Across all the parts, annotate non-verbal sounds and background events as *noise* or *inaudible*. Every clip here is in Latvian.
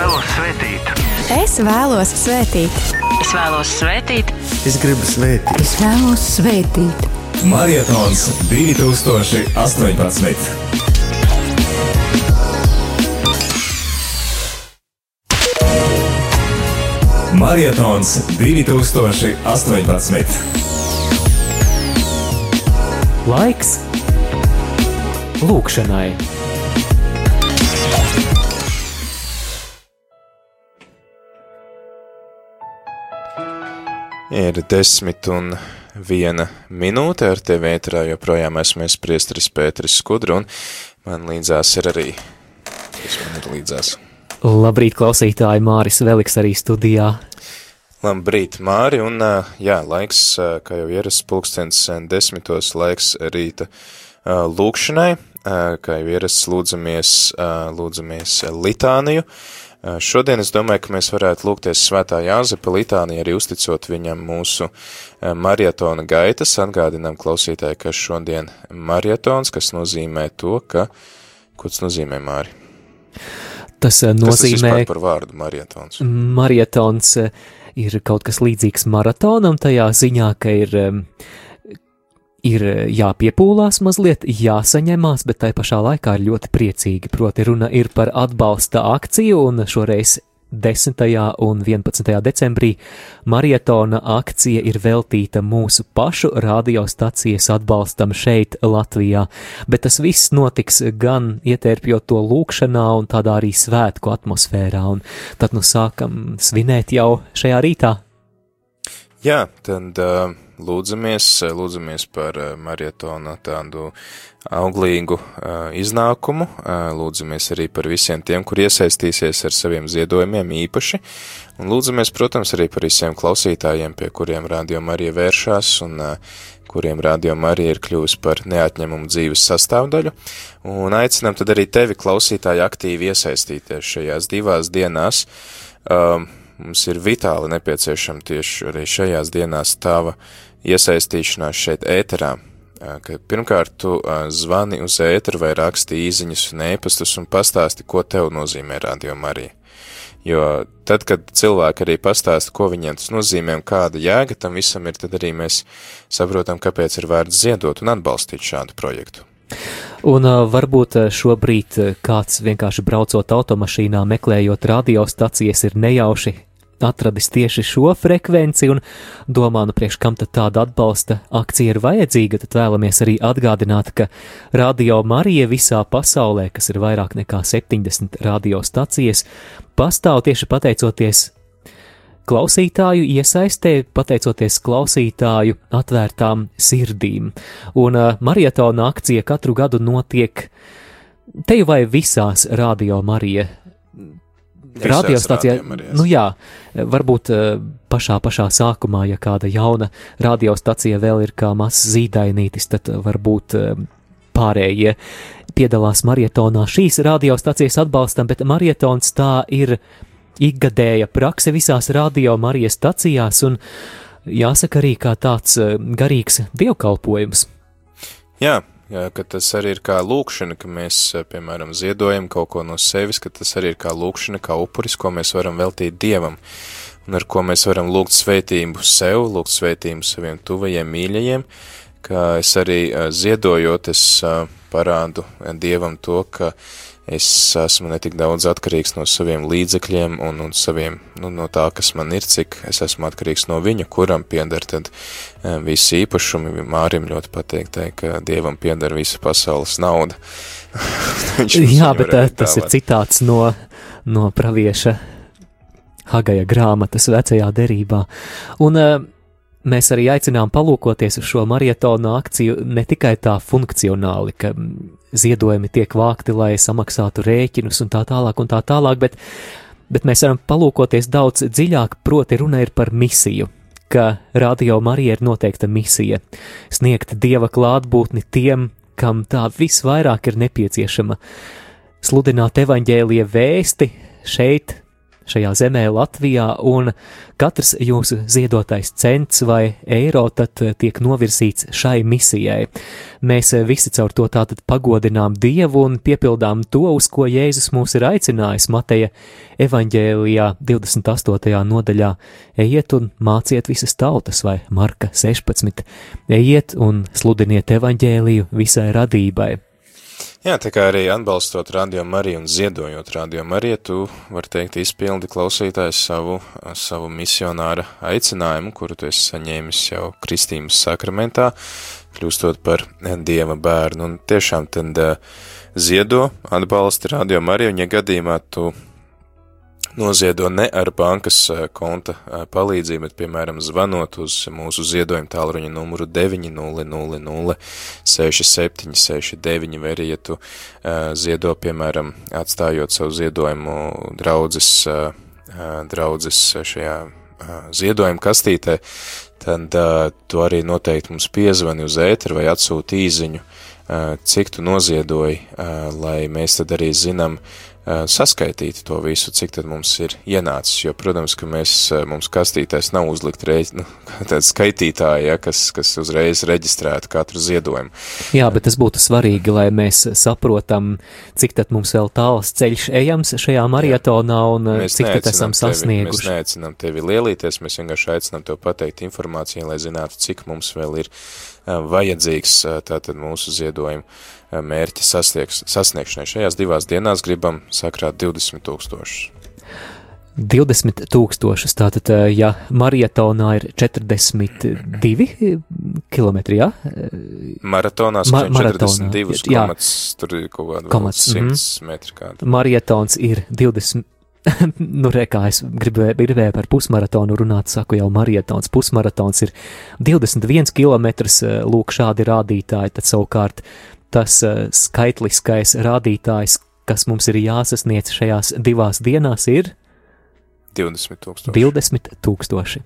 vēlos svētīt. Es vēlos svētīt. Es vēlos svētīt. Es gribu svētīt. Es vēlos svētīt. Marietons 2018. Marietons 2018. Laiks lūkšanai. Ir desmit un viena minūte ar tevi ētrā, joprojām esmu es priesteris Pēteris Skudru, un man līdzās ir arī, kas man ir līdzās. Labrīt, klausītāji, Māris Veliks arī studijā. Labrīt, Māri, un jā, laiks, kā jau ierasts pulkstens desmitos, laiks rīta lūkšanai, kā jau ierasts lūdzamies, lūdzamies litāniju, Šodien es domāju, ka mēs varētu lūgties svētā Jāzepa litānija arī uzticot viņam mūsu marietona gaitas, atgādinām klausītāji, ka šodien marietons, kas nozīmē to, ka, ko tas nozīmē, Māri? Tas nozīmē, kas tas par vārdu marietons? Marietons ir kaut kas līdzīgs maratonam tajā ziņā, ka ir ir jāpiepūlās mazliet, jāsaņemās, bet tai pašā laikā ir ļoti priecīgi. Proti, runa ir par atbalsta akciju, un šoreiz 10. un 11. decembrī marietona akcija ir veltīta mūsu pašu radiostacijas atbalstam šeit, Latvijā, bet tas viss notiks gan ietērpjot to lūkšanā un tādā arī svētku atmosfērā, un tad nu sākam svinēt jau šajā rītā. Jā, tad uh, lūdzamies, lūdzamies par marietona tādu auglīgu uh, iznākumu, uh, lūdzamies arī par visiem tiem, kur iesaistīsies ar saviem ziedojumiem īpaši, un lūdzamies, protams, arī par visiem klausītājiem, pie kuriem radio Marija vēršās un uh, kuriem radio Marija ir kļuvusi par neatņemumu dzīves sastāvdaļu, un aicinām tad arī tevi klausītāji aktīvi iesaistīties šajās divās dienās, uh, mums ir vitāli nepieciešama tieši arī šajās dienās tava iesaistīšanās šeit ēterā, ka pirmkārt tu zvani uz ēteru vai raksti īziņas un ēpastus un pastāsti, ko tev nozīmē radio Marija. Jo tad, kad cilvēki arī pastāsta, ko viņiem tas nozīmē un kāda jēga tam visam ir, tad arī mēs saprotam, kāpēc ir vērts ziedot un atbalstīt šādu projektu. Un uh, varbūt šobrīd kāds vienkārši braucot automašīnā, meklējot radiostacijas, ir nejauši atradis tieši šo frekvenci un domā, nu priekš kam tad tāda atbalsta akcija ir vajadzīga, tad vēlamies arī atgādināt, ka Radio Marija visā pasaulē, kas ir vairāk nekā 70 radiostacijas, pastāv tieši pateicoties klausītāju iesaistē, pateicoties klausītāju atvērtām sirdīm. Un uh, marietona akcija katru gadu notiek te vai visās Radio Marija radiostācijā, nu jā, varbūt eh, pašā, pašā sākumā, ja kāda jauna radiostacija vēl ir kā mazs zīdainītis, tad varbūt eh, pārējie piedalās marietonā šīs radiostacijas atbalstam, bet marietons tā ir ikgadēja prakse visās radio Marijas stacijās un jāsaka arī kā tāds eh, garīgs dievkalpojums. Jā, ka tas arī ir kā lūkšana, ka mēs, piemēram, ziedojam kaut ko no sevis, ka tas arī ir kā lūkšana, kā upuris, ko mēs varam veltīt Dievam, un ar ko mēs varam lūgt svētību sev, lūgt svētību saviem tuvajiem mīļajiem, ka es arī ziedojot, es parādu Dievam to, ka es esmu netik daudz atkarīgs no saviem līdzekļiem un, un saviem, nu, no tā, kas man ir, cik es esmu atkarīgs no viņa, kuram pieder tad eh, visi īpašumi. Mārim ļoti patīk teikt, ka Dievam pieder visa pasaules nauda. *laughs* Jā, bet tā, eh, tas ir citāts no, no pravieša Hagaja grāmatas vecajā derībā. Un uh, mēs arī aicinām palūkoties uz šo marietonu akciju ne tikai tā funkcionāli, ka ziedojumi tiek vākti, lai samaksātu rēķinus un tā tālāk un tā tālāk, bet, bet mēs varam palūkoties daudz dziļāk, proti runa ir par misiju, ka Radio Marija ir noteikta misija - sniegt Dieva klātbūtni tiem, kam tā visvairāk ir nepieciešama, sludināt evaņģēlie vēsti šeit, šajā zemē Latvijā, un katrs jūsu ziedotais cents vai eiro tad tiek novirzīts šai misijai. Mēs visi caur to tātad pagodinām Dievu un piepildām to, uz ko Jēzus mūs ir aicinājis Mateja evaņģēlijā 28. nodaļā - ejiet un māciet visas tautas, vai Marka 16. ejiet un sludiniet evaņģēliju visai radībai. Jā, tā kā arī atbalstot Radio Mariju un ziedojot Radio Mariju, tu, var teikt, izpildi klausītājs savu, savu misionāra aicinājumu, kuru tu esi saņēmis jau kristības sakramentā, kļūstot par Dieva bērnu. Un tiešām tad ziedo atbalsti Radio Mariju, un ja gadījumā tu noziedo ne ar bankas konta palīdzību, bet, piemēram, zvanot uz mūsu ziedojumu tālruņa numuru 900 6769, vai arī, ja tu ziedo, piemēram, atstājot savu ziedojumu draudzes, draudzes šajā ziedojuma kastītē, tad tu arī noteikti mums piezvani uz ēteru vai atsūti īziņu, cik tu noziedoji, lai mēs tad arī zinām, saskaitīt to visu, cik tad mums ir ienācis, jo, protams, ka mēs, mums kastītais nav uzlikt reiz, nu, *laughs* tāds skaitītāji, ja, kas, kas uzreiz reģistrētu katru ziedojumu. Jā, bet tas būtu svarīgi, lai mēs saprotam, cik tad mums vēl tāls ceļš ejams šajā marietonā un mēs cik tad esam tevi, sasnieguši. Mēs neaicinām tevi lielīties, mēs vienkārši aicinām tev pateikt informāciju, lai zinātu, cik mums vēl ir vajadzīgs tātad mūsu ziedojumu mērķa sasniegšanai. Šajās divās dienās gribam sakrāt 20 tūkstošus. 20 tūkstošus, tātad, ja marietonā ir 42 km, jā? Maratonā Ma 42, jā. komats, tur ir kaut kāda Komats, 100 mhm. metri kāda. Marietons ir 20. *laughs* nu, re, kā es gribēju, gribēju par pusmaratonu runāt, saku jau marietons. Pusmaratons ir 21 km, lūk, šādi rādītāji, tad savukārt tas uh, skaitliskais rādītājs, kas mums ir jāsasniedz šajās divās dienās, ir 20 tūkstoši. 20 tūkstoši.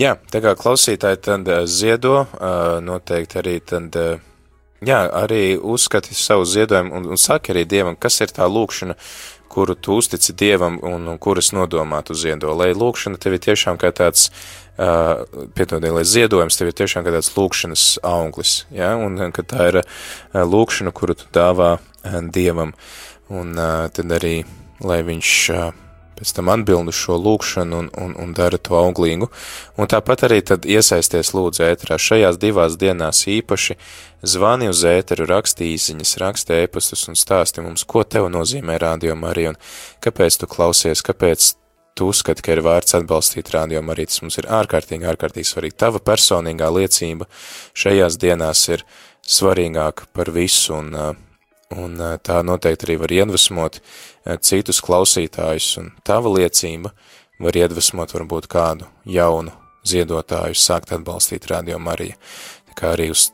Jā, tā kā klausītāji tad uh, ziedo, uh, noteikti arī tad, jā, arī uzskati savu ziedojumu un, un saki arī Dievam, kas ir tā lūkšana, kuru tu uztici Dievam un, un kuras nodomātu ziedo, lai lūkšana tevi tiešām kā tāds, uh, pietodiet, lai ziedojums tevi tiešām kā tāds lūkšanas auglis, ja, un ka tā ir uh, lūkšana, kuru tu dāvā uh, Dievam, un uh, tad arī, lai viņš uh, pēc tam atbild uz šo lūkšanu un, un, un dara to auglīgu. Un tāpat arī tad iesaisties lūdzu ēterā. Šajās divās dienās īpaši zvani uz ēteru, raksti īziņas, raksti ēpastus un stāsti mums, ko tev nozīmē Radio Marija un kāpēc tu klausies, kāpēc tu uzskati, ka ir vērts atbalstīt Radio Mariju. Tas mums ir ārkārtīgi, ārkārtīgi svarīgi. Tava personīgā liecība šajās dienās ir svarīgāka par visu un uh, un tā noteikti arī var iedvesmot citus klausītājus, un tava liecība var iedvesmot varbūt kādu jaunu ziedotāju sākt atbalstīt Radio Mariju. Tā kā arī uz,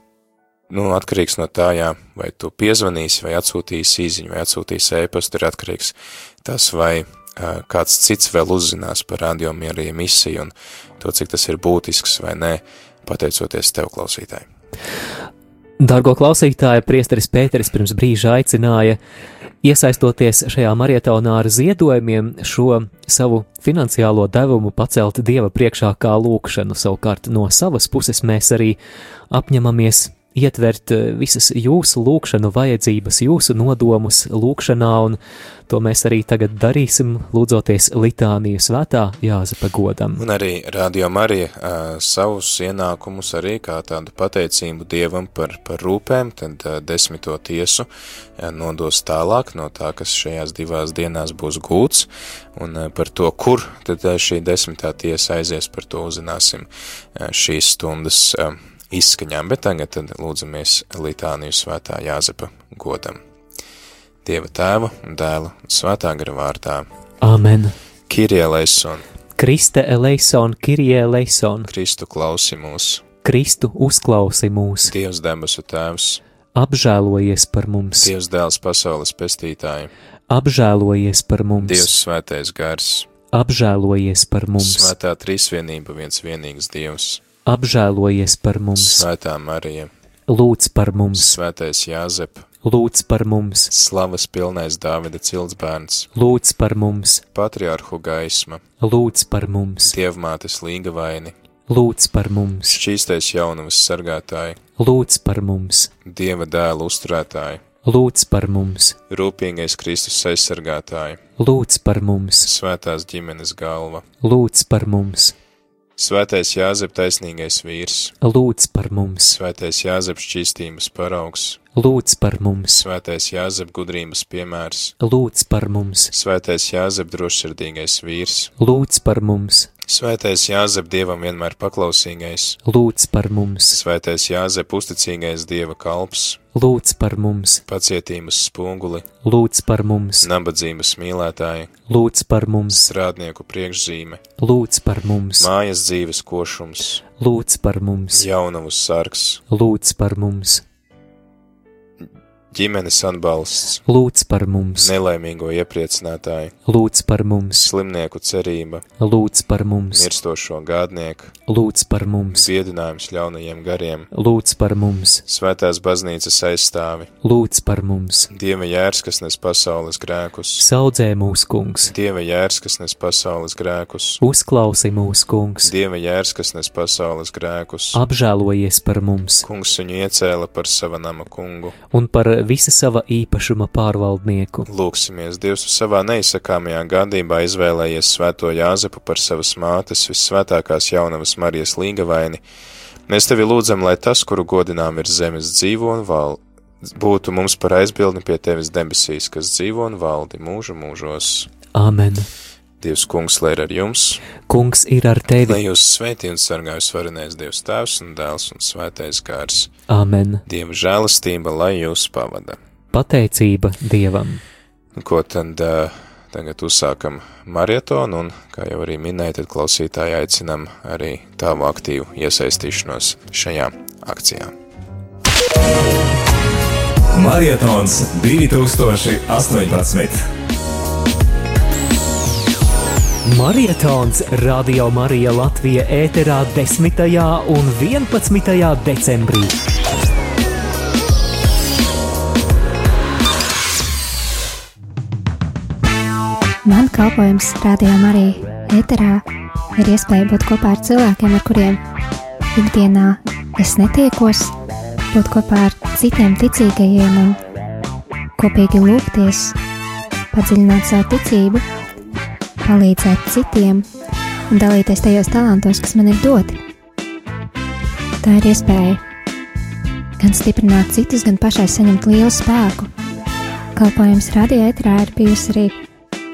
nu, atkarīgs no tā, jā, vai tu piezvanīsi, vai atsūtīsi īziņu, vai atsūtīsi ēpastu, ir atkarīgs tas, vai kāds cits vēl uzzinās par Radio Mariju misiju un to, cik tas ir būtisks vai nē, pateicoties tev klausītāji. Dargo klausītāji, priesteris Pēteris pirms brīža aicināja iesaistoties šajā marietonā ar ziedojumiem šo savu finansiālo devumu pacelt Dieva priekšā kā lūkšanu. Savukārt no savas puses mēs arī apņemamies ietvert visas jūsu lūkšanu vajadzības, jūsu nodomus lūkšanā, un to mēs arī tagad darīsim, lūdzoties litāniju svētā Jāzepa godam. Un arī Radio Marija uh, savus ienākumus arī kā tādu pateicību Dievam par, par rūpēm, tad uh, desmito tiesu uh, nodos tālāk no tā, kas šajās divās dienās būs gūts, un uh, par to, kur tad uh, šī desmitā tiesa aizies, par to uzzināsim uh, šīs stundas uh, izskaņām, bet tagad tad lūdzamies litāniju svētā Jāzepa godam. Dieva tēva un dēla un svētā gara vārtā. Āmen! Kirie leison, Kriste eleison, Kirie eleison, Kristu klausi mūs, Kristu uzklausi mūs, Dievs debesu tēvs, apžēlojies par mums, Dievs dēls pasaules pestītāji, apžēlojies par mums, Dievs svētais gars, apžēlojies par mums, svētā trīsvienība viens vienīgs Dievs, apžēlojies par mums, svētā Marija, lūdz par mums, Svētais Jāzep, lūdz par mums, slavas pilnais Dāvida ciltsbērns, lūdz par mums, patriarhu gaisma, lūdz par mums, dievmātes līgavaini, lūdz par mums, šķīstais jaunavas sargātāji, lūdz par mums, dieva dēla uzturētāji, lūdz par mums, rūpīgais Kristus aizsargātāji, lūdz par mums, svētās ģimenes galva, lūdz par mums, svētais Jāzep taisnīgais vīrs, lūdz par mums, svētais Jāzep šķīstības paraugs, lūdz par mums, svētais Jāzep gudrības piemērs, lūdz par mums, svētais Jāzep drošsirdīgais vīrs, lūdz par mums, svētais Jāzep dievam vienmēr paklausīgais, lūdz par mums, svētais Jāzep uzticīgais dieva kalps, lūdz par mums, pacietības spoguli, lūdz par mums, nabadzības mīlētāji, lūdz par mums, strādnieku priekšzīme, lūdz par mums, mājas dzīves košums, lūdz par mums, jaunavu sargs, lūdz par mums, ģimenes atbalsts, lūdz par mums, nelaimīgo iepriecinātāju, lūdz par mums, slimnieku cerība, lūdz par mums, mirstošo gādnieku, lūdz par mums, dziedinājums ļaunajiem gariem, lūdz par mums, svētās baznīcas aizstāvi, lūdz par mums, dieva jērs, kas nes pasaules grēkus, saudzē mūs, kungs, dieva jērs, kas nes pasaules grēkus, uzklausi mūs, kungs, dieva jērs, kas nes pasaules grēkus, apžēlojies par mums. Kungs viņu iecēla par sava nama kungu. un par visa sava īpašuma pārvaldnieku. Lūksimies, Dievs savā neizsakāmajā gādībā izvēlējies svēto Jāzepu par savas mātes vissvētākās jaunavas Marijas līgavaini. Mēs tevi lūdzam, lai tas, kuru godinām ir zemes dzīvo un val, būtu mums par aizbildni pie tevis debesīs, kas dzīvo un valdi mūžu mūžos. Āmen! Dievs kungs, lai ir ar jums, Kungs ir ar tevi! lai jūs sveitī un sargājas varenais Dievs tēvs un dēls un svētais gārs. Āmen! Dieva žēlastība, lai jūs pavada. Pateicība Dievam! Ko tad uh, tagad uzsākam marietonu, un, kā jau arī minēja, tad klausītāji aicinam arī tavu aktīvu iesaistīšanos šajā akcijā. Marietons 2018. Marietons Radio Marija Latvija ēterā 10. un 11. decembrī. Man kalpojums rādījumā arī ēterā ir iespēja būt kopā ar cilvēkiem, ar kuriem ikdienā es netiekos, būt kopā ar citiem ticīgajiem un kopīgi lūgties, padziļināt savu ticību, palīdzēt citiem un dalīties tajos talantos, kas man ir doti. Tā ir iespēja gan stiprināt citus, gan pašai saņemt lielu spēku. Kalpojums radioetrā ir bijusi arī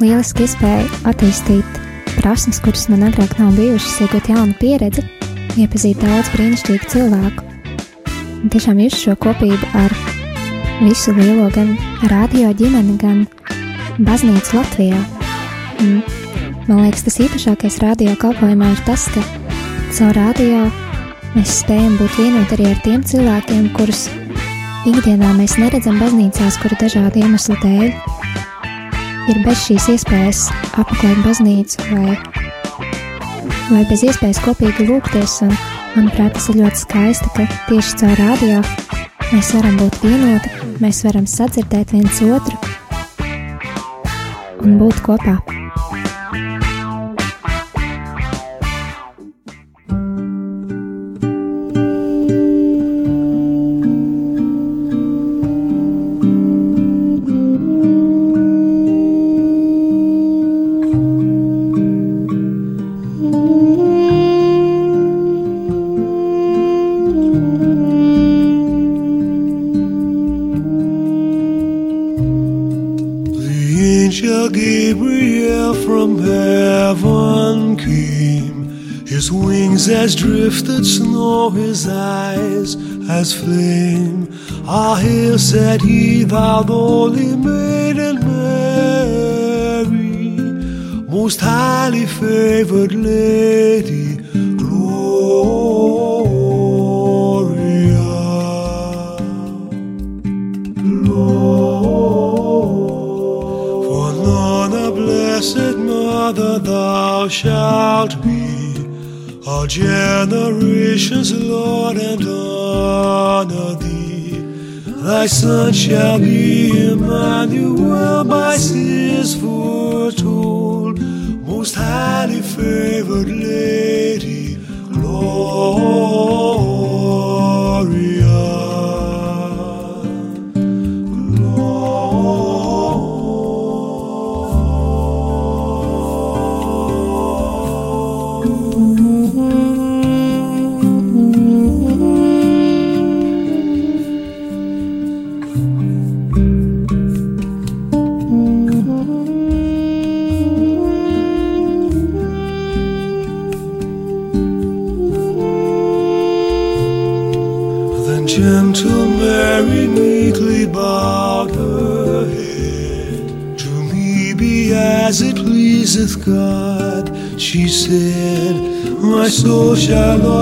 lieliski iespēja attīstīt prasmes, kuras man agrāk nav bijušas, iegūt jaunu pieredzi, iepazīt daudz brīnišķīgu cilvēku. Un tiešām jūs šo kopību ar visu lielo gan radio ģimeni, gan baznīcu Latvijā. Un, man liekas, tas īpašākais radio kalpojumā ir tas, ka caur radio mēs spējam būt vienoti arī ar tiem cilvēkiem, kurus ikdienā mēs neredzam baznīcās, kuru dažādu iemeslu dēļ ir bez šīs iespējas apmeklēt baznīcu vai, vai bez iespējas kopīgi lūgties. Un, manuprāt, tas ir ļoti skaisti, ka tieši caur radio mēs varam būt vienoti, mēs varam sadzirdēt viens otru un būt kopā. pedal Thy son shall be Emmanuel, by his foretold. Most highly favored lady, Gloria. shadow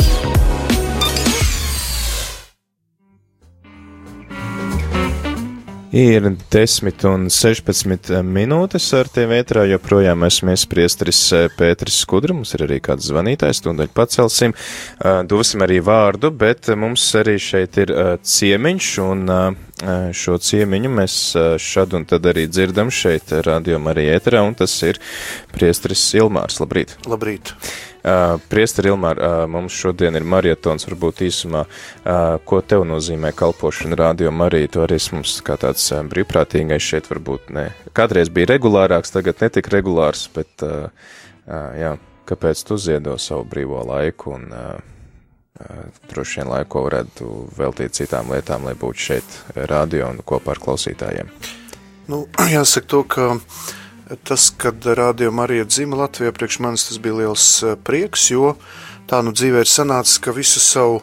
Ir 10 un 16 minūtes ar tevi ētrā, joprojām esmu iespriestris Pēteris Skudra, mums ir arī kāds zvanītājs, tūdaļ pacelsim, Ā, dosim arī vārdu, bet mums arī šeit ir ciemiņš, un šo ciemiņu mēs šad un tad arī dzirdam šeit rādījumā arī ētrā, un tas ir priestris Ilmārs. Labrīt! Labrīt! Uh, Priester Ilmār, uh, mums šodien ir marietons, varbūt īsumā, uh, ko tev nozīmē kalpošana rādio Marija, tu arī esi mums kā tāds brīvprātīgais šeit varbūt ne. Kādreiz bija regulārāks, tagad netik regulārs, bet, jā, kāpēc tu ziedo savu brīvo laiku un droši vien laiku, varētu veltīt citām lietām, lai būtu šeit rādio un kopā ar klausītājiem? Nu, *clears throat* jāsaka to, ka tas, kad rādījuma arī dzima Latvijā, priekš manis tas bija liels eh, prieks, jo tā nu dzīvē ir sanācis, ka visu savu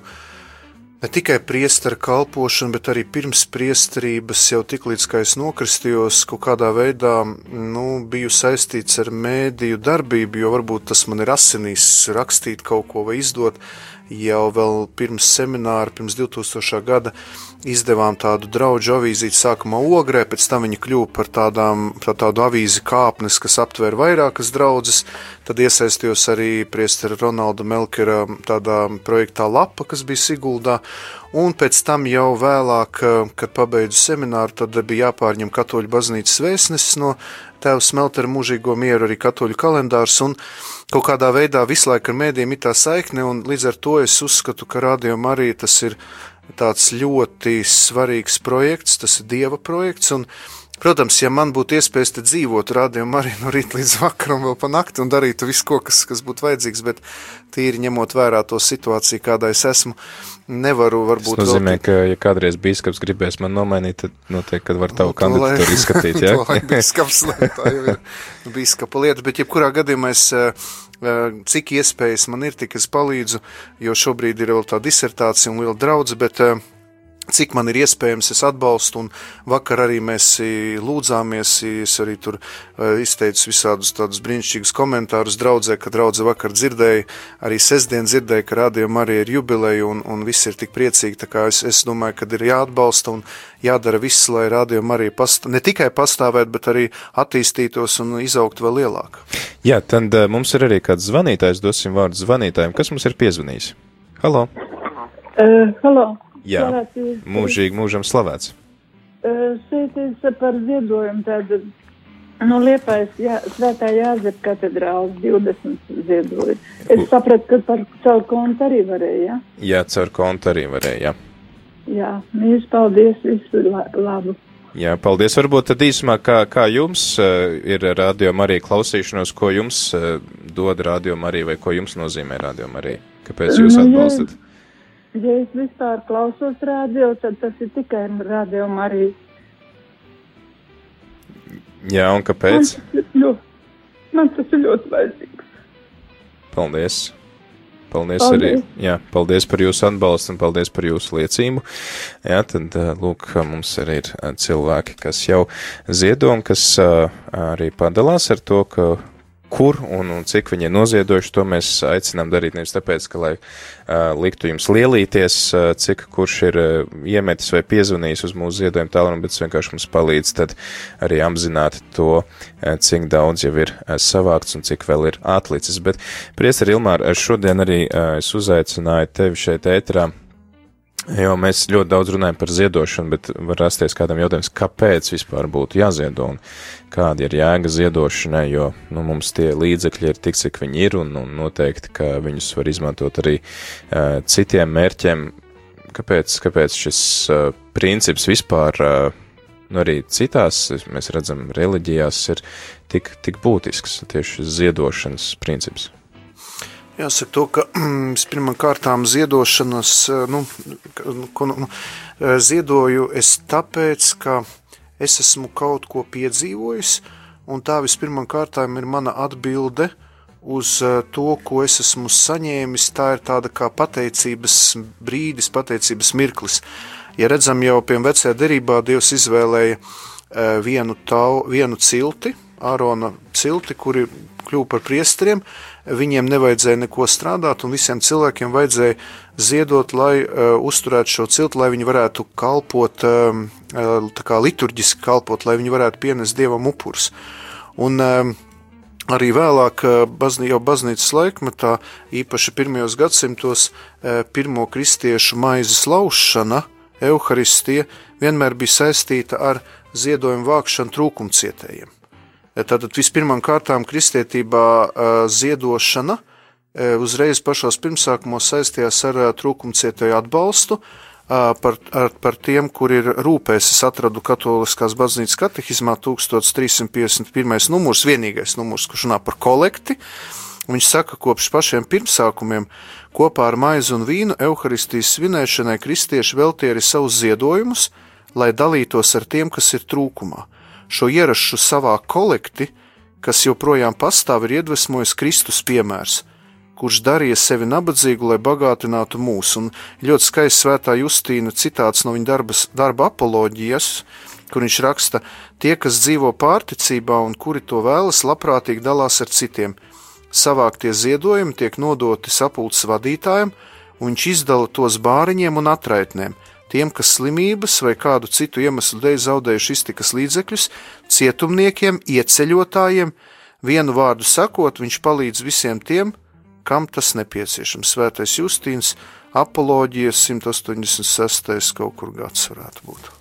ne tikai priestera kalpošanu, bet arī pirms priesterības jau tik līdz kā es nokristījos, kaut kādā veidā nu, biju saistīts ar mēdīju darbību, jo varbūt tas man ir asinīs rakstīt kaut ko vai izdot. Jau vēl pirms semināra, pirms 2000. gada izdevām tādu draugu avīzīti, sākumā ogrē, pēc tam viņa kļuva par tādām, tā tādu avīzi kāpnes, kas aptver vairākas draudzes. Tad iesaistījos arī priestera Ronalda Melkera tādā projektā Lapa, kas bija Siguldā. Un pēc tam jau vēlāk, kad pabeidzu semināru, tad bija jāpārņem katoļu baznīcas vēstnesis no tēva Smeltera mūžīgo mieru, arī katoļu kalendārs. Un kaut kādā veidā visu laiku ar mēdījiem ir tā saikne, un līdz ar to es uzskatu, ka rādījumā arī tas ir tāds ļoti svarīgs projekts, tas ir Dieva projekts, un, protams, ja man būtu iespējas te dzīvot rādījumu arī no rīta līdz vakaram vēl pa nakti un darītu visu, ko, kas, kas būtu vajadzīgs, bet tīri ņemot vērā to situāciju, kādā es esmu, nevaru varbūt... Tas nozīmē, vēl- ka, ja kādreiz bīskaps gribēs man nomainīt, tad noteikti, kad var tavu Nu, to lai- izskatīt, jā? *laughs* lai Bīskaps, lai tā jau ir bīskapa lieta, bet jebkurā gadījumā es, eh, eh, cik iespējas man ir, tik es palīdzu, jo šobrīd ir vēl tā disertācija un liela draudze, bet eh, cik man ir iespējams, es atbalstu, un vakar arī mēs lūdzāmies, es arī tur eh, izteicu visādus tādus brīnišķīgus komentārus draudzē, ka draudze vakar dzirdēja, arī sestdien dzirdēja, ka rādījuma arī ir jubileja, un, un viss ir tik priecīgi, tā kā es, es domāju, ka ir jāatbalsta un jādara viss, lai rādījuma arī past, ne tikai pastāvēt, bet arī attīstītos un izaugt vēl lielāk. Jā, tad uh, mums ir arī kāds zvanītājs, dosim vārdu zvanītājiem. Kas mums ir piezvanījis? Halo! Uh, halo. Jā, mūžīgi mūžam slavēts. Šeit ir par ziedojumu tāda, nu, liepais, jā, svētā Jāzep katedrāls 20 ziedoja. Es sapratu, ka par caur kontu arī varēja, jā? Jā, caur kontu arī varēja. Jā. Jā, mīļš, paldies, visu la labu. Jā, paldies. Varbūt tad īsumā, kā, kā jums uh, ir rādījuma arī klausīšanos, ko jums uh, dod rādījuma arī vai ko jums nozīmē rādījuma arī? Kāpēc jūs Nu, atbalstat? Ja es vispār klausos rādio, tad tas ir tikai rādio arī. Jā, un Man kāpēc? tas ir ļoti, man tas ir ļoti vajadzīgs. Paldies! Paldies, Paldies. arī jā, paldies par jūsu atbalstu un paldies par jūsu liecību. Jā, tad, lūk, mums arī ir cilvēki, kas jau ziedo un kas arī padalās ar to, ka kur un, un cik viņi ir noziedojuši, to mēs aicinām darīt nevis tāpēc, ka, lai uh, liktu jums lielīties, uh, cik kurš ir uh, iemetis vai piezvanījis uz mūsu ziedojumu tālruni, bet vienkārši mums palīdz tad arī apzināt to, uh, cik daudz jau ir uh, savākts un cik vēl ir atlicis. Bet, priester Ilmār, šodien arī uh, es uzaicināju tevi šeit ētrā. Jo mēs ļoti daudz runājam par ziedošanu, bet var rasties kādam jautājums, kāpēc vispār būtu jāziedo un kāda ir jēga ziedošanai, jo nu, mums tie līdzekļi ir tik, cik viņi ir, un, un noteikti, ka viņus var izmantot arī uh, citiem mērķiem. Kāpēc, kāpēc šis uh, princips vispār, uh, nu arī citās, mēs redzam, reliģijās ir tik, tik būtisks, tieši ziedošanas princips? Jāsaka to, ka *clears throat* pirmām kārtām ziedošanas, eh, nu, ko, nu, eh, ziedoju es tāpēc, ka es esmu kaut ko piedzīvojis, un tā vispirmām kārtām ir mana atbilde uz eh, to, ko es esmu saņēmis. Tā ir tāda kā pateicības brīdis, pateicības mirklis. Ja redzam jau pie vecajā derībā, Dievs izvēlēja vienu, tau, vienu cilti, Ārona cilti, kuri kļuva par priesteriem, viņiem nevajadzēja neko strādāt, un visiem cilvēkiem vajadzēja ziedot, lai uh, uzturētu šo ciltu, lai viņi varētu kalpot, um, kā liturģiski kalpot, lai viņi varētu pienest dievam upurus. Un um, arī vēlāk, baznī, jau baznīcas laikmetā, īpaši pirmajos gadsimtos, pirmo kristiešu maizes laušana, evaharistija, vienmēr bija saistīta ar ziedojumu vākšanu trūkumcietējiem. Tātad vispirmām kārtām kristietībā ziedošana uzreiz pašos pirmsākumos saistījās ar trūkumcietēju atbalstu, par, ar, par tiem, kur ir rūpēs. Es atradu Katoliskās baznīcas katehizmā 1351. numurs, vienīgais numurs, kurš runā par kolekti. Viņš saka, kopš pašiem pirmsākumiem kopā ar maizi un vīnu evaharistijas svinēšanai kristieši veltīja arī savus ziedojumus, lai dalītos ar tiem, kas ir trūkumā šo ierašu savā kolekti, kas joprojām pastāv, ir iedvesmojis Kristus piemērs, kurš darīja sevi nabadzīgu, lai bagātinātu mūs. Un ļoti skaists svētā Justīna citāts no viņa darbas, darba apoloģijas, kur viņš raksta: Tie, kas dzīvo pārticībā un kuri to vēlas, labprātīgi dalās ar citiem. Savāktie ziedojumi tiek nodoti sapulces vadītājiem, un viņš izdala tos bāriņiem un atraitnēm tiem, kas slimības vai kādu citu iemeslu dēļ zaudējuši iztikas līdzekļus, cietumniekiem, ieceļotājiem, vienu vārdu sakot, viņš palīdz visiem tiem, kam tas nepieciešams. Svētais Justīns, apoloģijas 186. kaut kur gads varētu būt.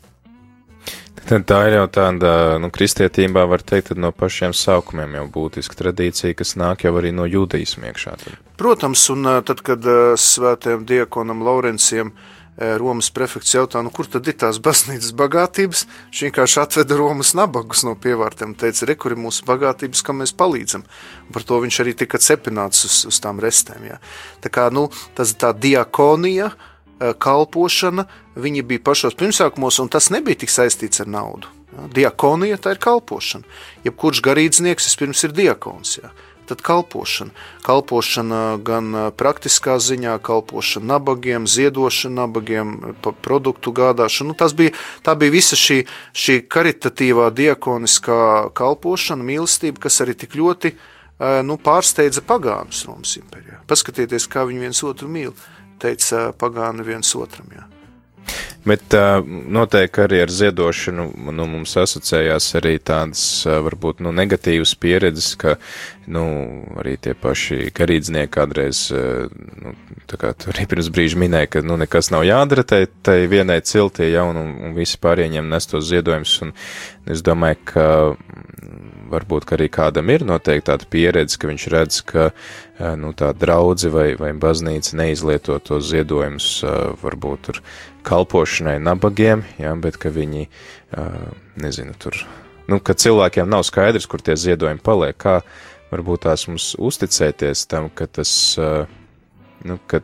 Tad tā ir jau tāda, nu, kristietībā var teikt, no pašiem sākumiem jau būtiska tradīcija, kas nāk jau arī no jūdaismu iekšā. Tad. Protams, un tad, kad svētajam diekonam Laurenciem Romas prefekts jautā, nu, kur tad ir tās baznīcas bagātības? Viņš vienkārši atveda Romas nabagus no pievārtiem un teica, re, kur ir mūsu bagātības, kam mēs palīdzam. Un par to viņš arī tika cepināts uz, uz tām restēm. Jā. Tā kā, nu, tas tā diakonija, kalpošana, viņi bija pašos pirmsākumos, un tas nebija tik saistīts ar naudu. Diakonija tā ir kalpošana. Jebkurš garīdznieks vispirms ir diakons. Jā tad kalpošana. Kalpošana gan praktiskā ziņā, kalpošana nabagiem, ziedošana nabagiem, produktu gādāšana. Nu, tas bija, tā bija visa šī, šī karitatīvā diakoniskā kalpošana, mīlestība, kas arī tik ļoti nu, pārsteidza pagānus Romas impērijā. Paskatieties, kā viņi viens otru mīl, teica pagāni viens otram. Jā. Bet uh, noteikti arī ar ziedošanu. Nu, mums asociējās arī tādas uh, varbūt nu, negatīvas pieredzes, ka nu, arī tie paši garīdznieki kādreiz, uh, nu, tā kā tu arī pirms brīža minēja, ka nu, nekas nav jādara tai, tai vienai ciltī, ja, un, un visi pārējiem nes tos ziedojumus, un es domāju, ka varbūt arī kādam ir noteikti tāda pieredze, ka viņš redz, ka nu, tā draudze vai, vai baznīca neizlieto tos ziedojumus varbūt tur kalpošanai nabagiem, ja, bet ka viņi, nezinu, tur, nu, ka cilvēkiem nav skaidrs, kur tie ziedojumi paliek, kā varbūt tās mums uzticēties tam, ka tas nu, ka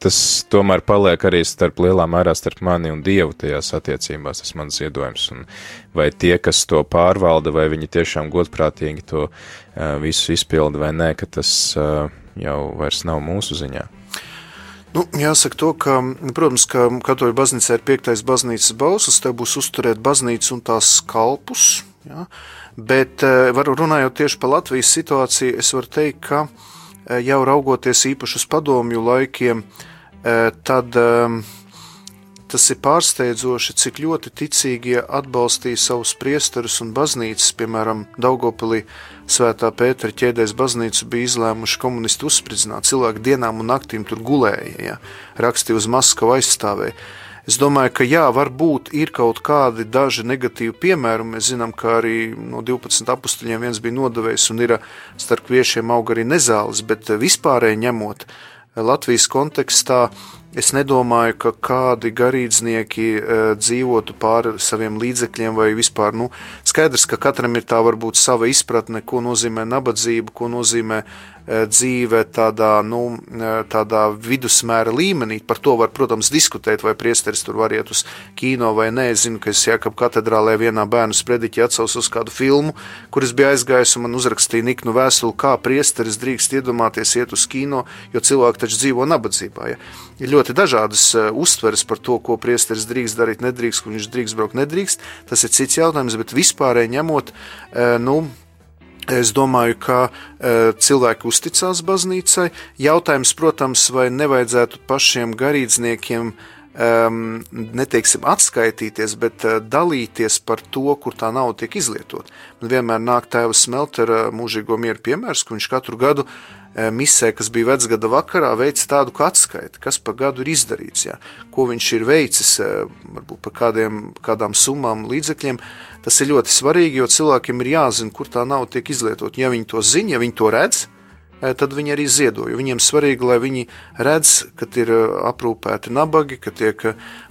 tas tomēr paliek arī starp lielā mērā starp mani un Dievu tajās attiecībās, tas mans ziedojums. Un vai tie, kas to pārvalda, vai viņi tiešām godprātīgi to uh, visu izpilda vai nē, ka tas uh, jau vairs nav mūsu ziņā. Nu, jāsaka, to, ka, protams, ka katoļu baznīcā ir piektais baznīcas bauslis, te būs uzturēt baznīcu un tās kalpus. Ja? Bet, varu runājot tieši par Latvijas situāciju, es varu teikt, ka jau raugoties īpaši uz padomju laikiem, uh, tad tas ir pārsteidzoši, cik ļoti ticīgie atbalstīja savus priesterus un baznīcas, piemēram, Daugopilī Svētā Pētera ķēdēs baznīcu bija izlēmuši komunisti uzspridzināt, cilvēki dienām un naktīm tur gulēja, ja, rakstīja uz Maskavu aizstāvēja. Es domāju, ka jā, varbūt ir kaut kādi daži negatīvi piemēri. Mēs zinām, ka arī no 12 apstuļiem viens bija nodevējis un ir starp kviešiem aug arī nezāles, bet vispārēji ņemot, uh, Latvijas kontekstā es nedomāju, ka kādi garīdznieki e, dzīvotu pāri saviem līdzekļiem vai vispār. Nu, skaidrs, ka katram ir tā varbūt sava izpratne, ko nozīmē nabadzība, ko nozīmē dzīve tādā, nu, e, tādā vidusmēra līmenī. Par to var, protams, diskutēt, vai priesteris tur var iet uz kino vai nē. Es zinu, ka es Jākab katedrālē vienā bērnu sprediķi atsauc uz kādu filmu, kur es biju aizgājis un man uzrakstīja niknu vēstuli, kā priesteris drīkst iedomāties iet uz kino, jo cilvēki taču dzīvo nabadzībā. Ja? Ir ļoti dažādas uh, uztveres par to, ko priesteris drīkst darīt, nedrīkst, kur viņš drīkst braukt, nedrīkst. Tas ir cits jautājums, bet vispārēji ņemot, nu, Es domāju, ka e, cilvēki uzticās baznīcai. Jautājums, protams, vai nevajadzētu pašiem garīdzniekiem um, neteiksim atskaitīties, bet uh, dalīties par to, kur tā nauda tiek izlietot. Man vienmēr nāk tēva Smeltera mūžīgo mieru piemērs, ka viņš katru gadu uh, misē, kas bija vecgada vakarā, veica tādu kā atskaiti, kas pa gadu ir izdarīts, jā, ko viņš ir veicis, uh, varbūt par kādiem, kādām summām, līdzekļiem. Tas ir ļoti svarīgi, jo cilvēkiem ir jāzina, kur tā nauda tiek izlietot. Ja viņi to zina, ja viņi to redz, tad viņi arī ziedo. Viņiem svarīgi, lai viņi redz, ka ir aprūpēti nabagi, ka tiek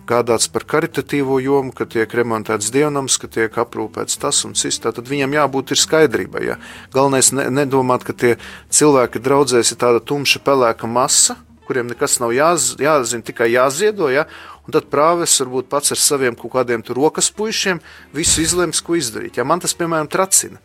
gādāts par karitatīvo jomu, ka tiek remontēts dievnams, ka tiek aprūpēts tas un cits. Tad viņam jābūt skaidrībai. Ja. Galvenais ne, nedomāt, ka tie cilvēki draudzēs ir tāda tumša pelēka masa, kuriem nekas nav jāz, jāzina, tikai jāziedo. Ja. Un tad prāves varbūt pats ar saviem kaut kādiem rokas puišiem visu izlems, ko izdarīt. Ja man tas, piemēram, tracina.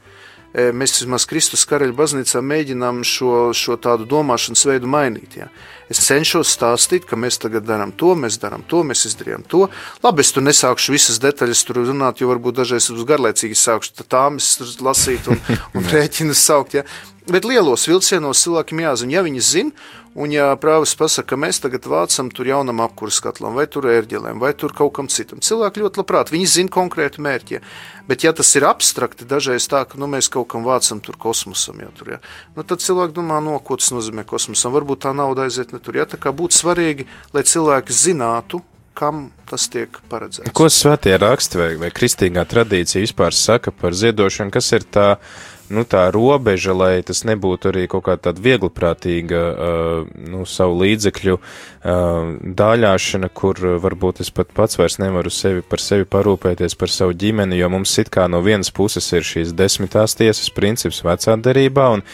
E, mēs vismaz Kristus karaļa baznīcā mēģinām šo, šo tādu domāšanas veidu mainīt. Ja. Es cenšos stāstīt, ka mēs tagad darām to, mēs darām to, mēs izdarījām to. Labi, es tur nesākšu visas detaļas tur runāt, jo varbūt dažreiz būs garlaicīgi sākšu tāmas lasīt un, *laughs* un rēķinus saukt. Ja. Bet lielos vilcienos cilvēkiem jāzina, ja viņi zina, Un, ja prāvis pasaka, ka mēs tagad vācam tur jaunam apkurss katlam, vai tur ērģelēm, vai tur kaut kam citam, cilvēki ļoti labprāt, viņi zina konkrētu mērķi. Bet, ja tas ir abstrakti, dažreiz tā, ka nu, mēs kaut kam vācam tur kosmosam, ja, tur, ja, nu, tad cilvēki domā, no ko tas nozīmē kosmosam. Varbūt tā nauda aiziet ne tur. Ja, tā kā būtu svarīgi, lai cilvēki zinātu, kam tas tiek paredzēts. Ko svētie raksti vai, vai kristīgā tradīcija vispār saka par ziedošanu, kas ir tā nu, tā robeža, lai tas nebūtu arī kaut kā tāda viegliprātīga, uh, nu, savu līdzekļu uh, dāļāšana, kur varbūt es pat pats vairs nevaru sevi par sevi parūpēties par savu ģimeni, jo mums it kā no vienas puses ir šīs desmitās tiesas princips vecā derībā, un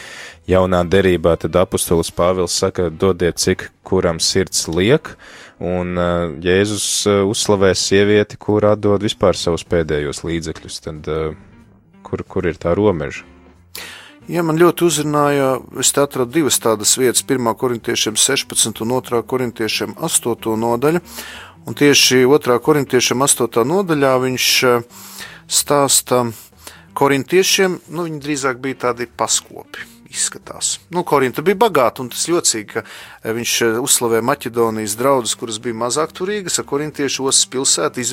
jaunā derībā tad apustulis Pāvils saka, dodiet cik kuram sirds liek, un uh, Jēzus uh, uzslavēs sievieti, kur atdod vispār savus pēdējos līdzekļus, tad uh, kur, kur ir tā robeža? Ja man ļoti uzrunāja, es atradu divas tādas vietas, 1. korintiešiem 16 un 2. korintiešiem 8. nodaļa. Un tieši 2. korintiešiem 8. nodaļā viņš eh, stāsta korintiešiem, nu viņi drīzāk bija tādi paskopi izskatās. Nu, Korinta bija bagāta, un tas jocīgi, ka eh, viņš eh, uzslavēja Maķedonijas draugus, kuras bija mazāk turīgas, ar korintiešu ostas pilsētu,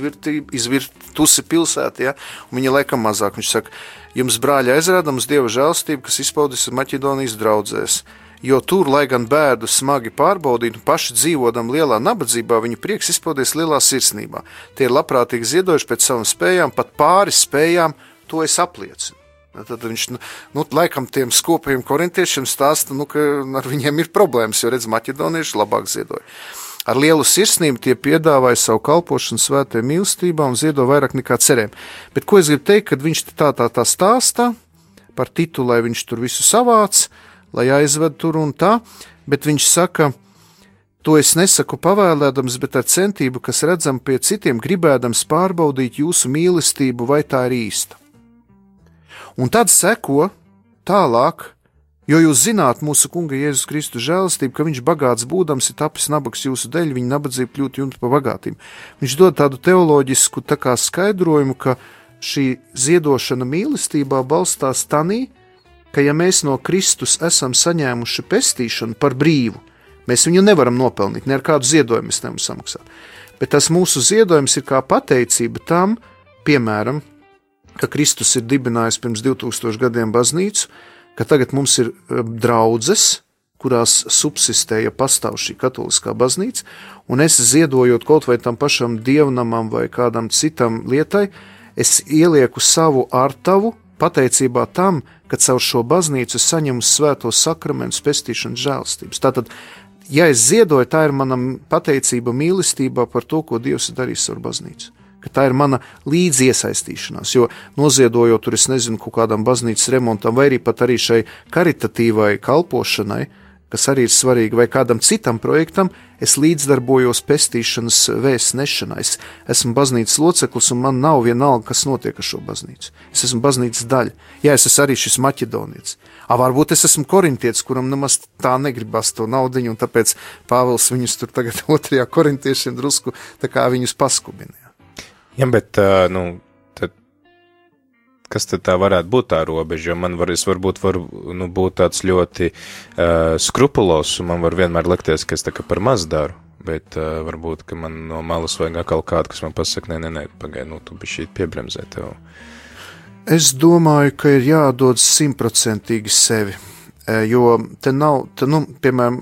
izvirtusi pilsētu, ja, un viņa laikam mazāk. Viņš saka, jums brāļi aizrādams Dieva žēlstība, kas izpaudīs Maķedonijas draudzēs. Jo tur, lai gan bēdu smagi pārbaudītu, paši dzīvodam lielā nabadzībā, viņu prieks izpaudies lielā sirsnībā. Tie ir labprātīgi ziedojuši pēc savām spējām, pat pāris spējām, to es apliecinu. Tad viņš, nu, nu, laikam, tiem skopiem korintiešiem stāsta, nu, ka ar viņiem ir problēmas, jo, redz, maķedonieši labāk ziedoja. Ar lielu sirsnību tie piedāvāja savu kalpošanu svētajā mīlestībā un ziedo vairāk nekā cerēm. Bet ko es gribu teikt, kad viņš tā tā tā stāsta par Titu, lai viņš tur visu savāc, lai aizved tur un tā, bet viņš saka, To es nesaku pavēlēdams, bet ar centību, kas redzam pie citiem, gribēdams pārbaudīt jūsu mīlestību, vai tā ir īsta. Un tad seko tālāk, jo jūs zināt mūsu Kunga Jēzus Kristus žēlastību, ka viņš bagāts būdams ir tapis nabaks jūsu dēļ, viņa nabadzība kļūt jums par bagātību. Viņš dod tādu teoloģisku tā kā skaidrojumu, ka šī ziedošana mīlestībā balstās tanī, ka ja mēs no Kristus esam saņēmuši pestīšanu par brīvu, mēs viņu nevaram nopelnīt, ne ar kādu ziedojumu mēs nevaram samaksāt. Bet tas mūsu ziedojums ir kā pateicība tam, piemēram, ka Kristus ir dibinājis pirms 2000 gadiem baznīcu, ka tagad mums ir eh, draudzes, kurās subsistēja pastāv šī katoliskā baznīca, un es ziedojot kaut vai tam pašam dievnamam vai kādam citam lietai, es ielieku savu ārtavu pateicībā tam, ka caur šo baznīcu saņemu svēto sakramentu, pestīšanas žēlstības. Tātad, ja es ziedoju, tā ir mana pateicība mīlestībā par to, ko Dievs ir darījis ar baznīcu. Ka tā ir mana līdziesaistīšanās, jo noziedojot tur, es nezinu, kaut kādam baznīcas remontam, vai arī pat arī šai karitatīvai kalpošanai, kas arī ir svarīga, vai kādam citam projektam, es līdzdarbojos pestīšanas vēstures nešanā. Es esmu baznīcas loceklis, un man nav vienalga, kas notiek ar šo baznīcu. Es esmu baznīcas daļa. Jā, es esmu arī šis maķedonietis. A, varbūt es esmu korintietis, kuram nemaz tā negribas to naudu, un tāpēc Pāvils viņus tur tagad *laughs* otrajā korintiešiem drusku tā kā viņus paskubināja. Jā, bet, nu, kas tad tā varētu būt tā robeža, jo man var, es varbūt var, nu, būt tāds ļoti uh, skrupulos, un man var vienmēr likties, ka es tā kā par maz daru, bet uh, varbūt, ka man no malas vajag atkal kādu, kas man pasaka, nē, nē, nē, pagaid, nu, tu bišķi piebremzē tev. Es domāju, ka ir jādod simtprocentīgi sevi, jo te nav, te, nu, piemēram,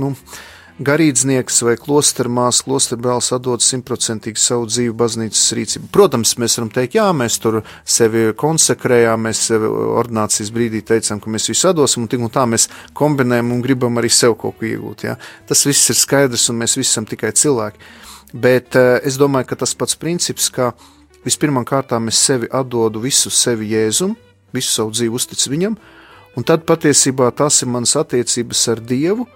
nu, uh, garīdznieks vai klostermās, klosterbrālis atdod simtprocentīgi savu dzīvi baznīcas rīcību. Protams, mēs varam teikt, jā, mēs tur sevi konsekrējām, mēs ordinācijas brīdī teicām, ka mēs visu atdosim, un tik un tā mēs kombinējam un gribam arī sev kaut ko iegūt. Jā. Tas viss ir skaidrs, un mēs visi esam tikai cilvēki. Bet uh, es domāju, ka tas pats princips, ka vispirmām kārtām es sevi atdodu visu sevi Jēzum, visu savu dzīvi uztic viņam, un tad patiesībā tas ir manas attiecības ar Dievu,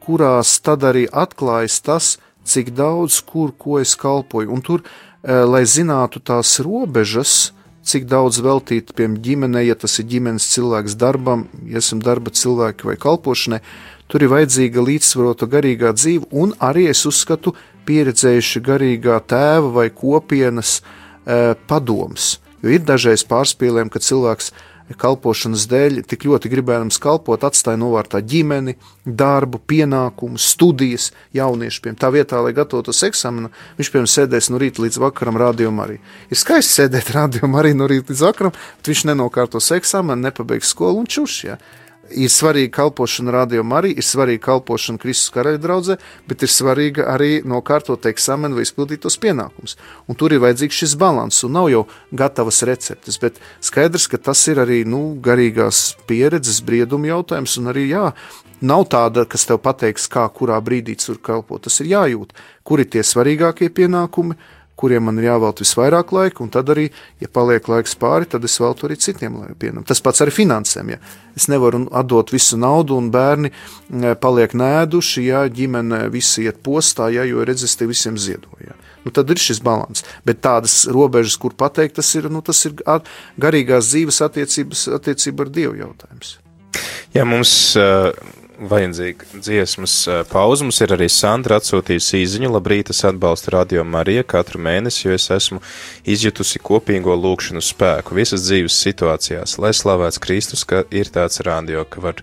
kurās tad arī atklājas tas, cik daudz, kur, ko es kalpoju. Un tur, eh, lai zinātu tās robežas, cik daudz veltīt, piemēram, ģimenei, ja tas ir ģimenes cilvēks darbam, ja esam darba cilvēki vai kalpošanai, tur ir vajadzīga līdzsvarota garīgā dzīve, un arī es uzskatu, pieredzējuši garīgā tēva vai kopienas e, padoms. Jo ir dažreiz pārspīlējumi, ka cilvēks kalpošanas dēļ tik ļoti gribējams kalpot, atstāja novārtā ģimeni, darbu, pienākumus, studijas jauniešiem. Tā vietā, lai gatavotos eksāmenam, viņš piemēram sēdēs no rīta līdz vakaram rādījumā arī. Ir skaisti sēdēt *laughs* rādījumā arī no rīta līdz vakaram, bet viņš nenokārtos eksāmenu, nepabeigs skolu un čuši. Ja? Ir svarīga kalpošana rādījumā, arī ir svarīga kalpošana Kristus karaļa draudzē, bet ir svarīga arī nokārtot eksāmenu vai izpildīt tos pienākumus. Un tur ir vajadzīgs šis līdzsvars, un nav jau gatavas receptes, bet skaidrs, ka tas ir arī nu, garīgās pieredzes, brieduma jautājums, un arī jā. Nav tāda, kas tev pateiks, kā kurā brīdī tur kalpot. Tas ir jājūt, kur ir tie svarīgākie pienākumi, kuriem man ir jāvelta visvairāk laika, un tad arī, ja paliek laiks pāri, tad es veltu arī citiem pienam. Tas pats ar finansēm. Ja. Es nevaru atdot visu naudu, un bērni paliek nēduši, ja ģimene visi iet postā, ja, jo redzes te visiem ziedoja. Nu, tad ir šis līdzsvars. Bet tādas robežas, kur pateikt, tas ir, nu, tas ir garīgās dzīves attiecības, attiecība ar Dievu jautājums. Jā, mums uh, vajadzīga dziesmas pauze. Mums ir arī Sandra atsūtījusi īziņu. Labrīt, es atbalstu Radio Mariju katru mēnesi, jo es esmu izjutusi kopīgo lūkšanu spēku visas dzīves situācijās. Lai slavēts Kristus, ka ir tāds radio, ka var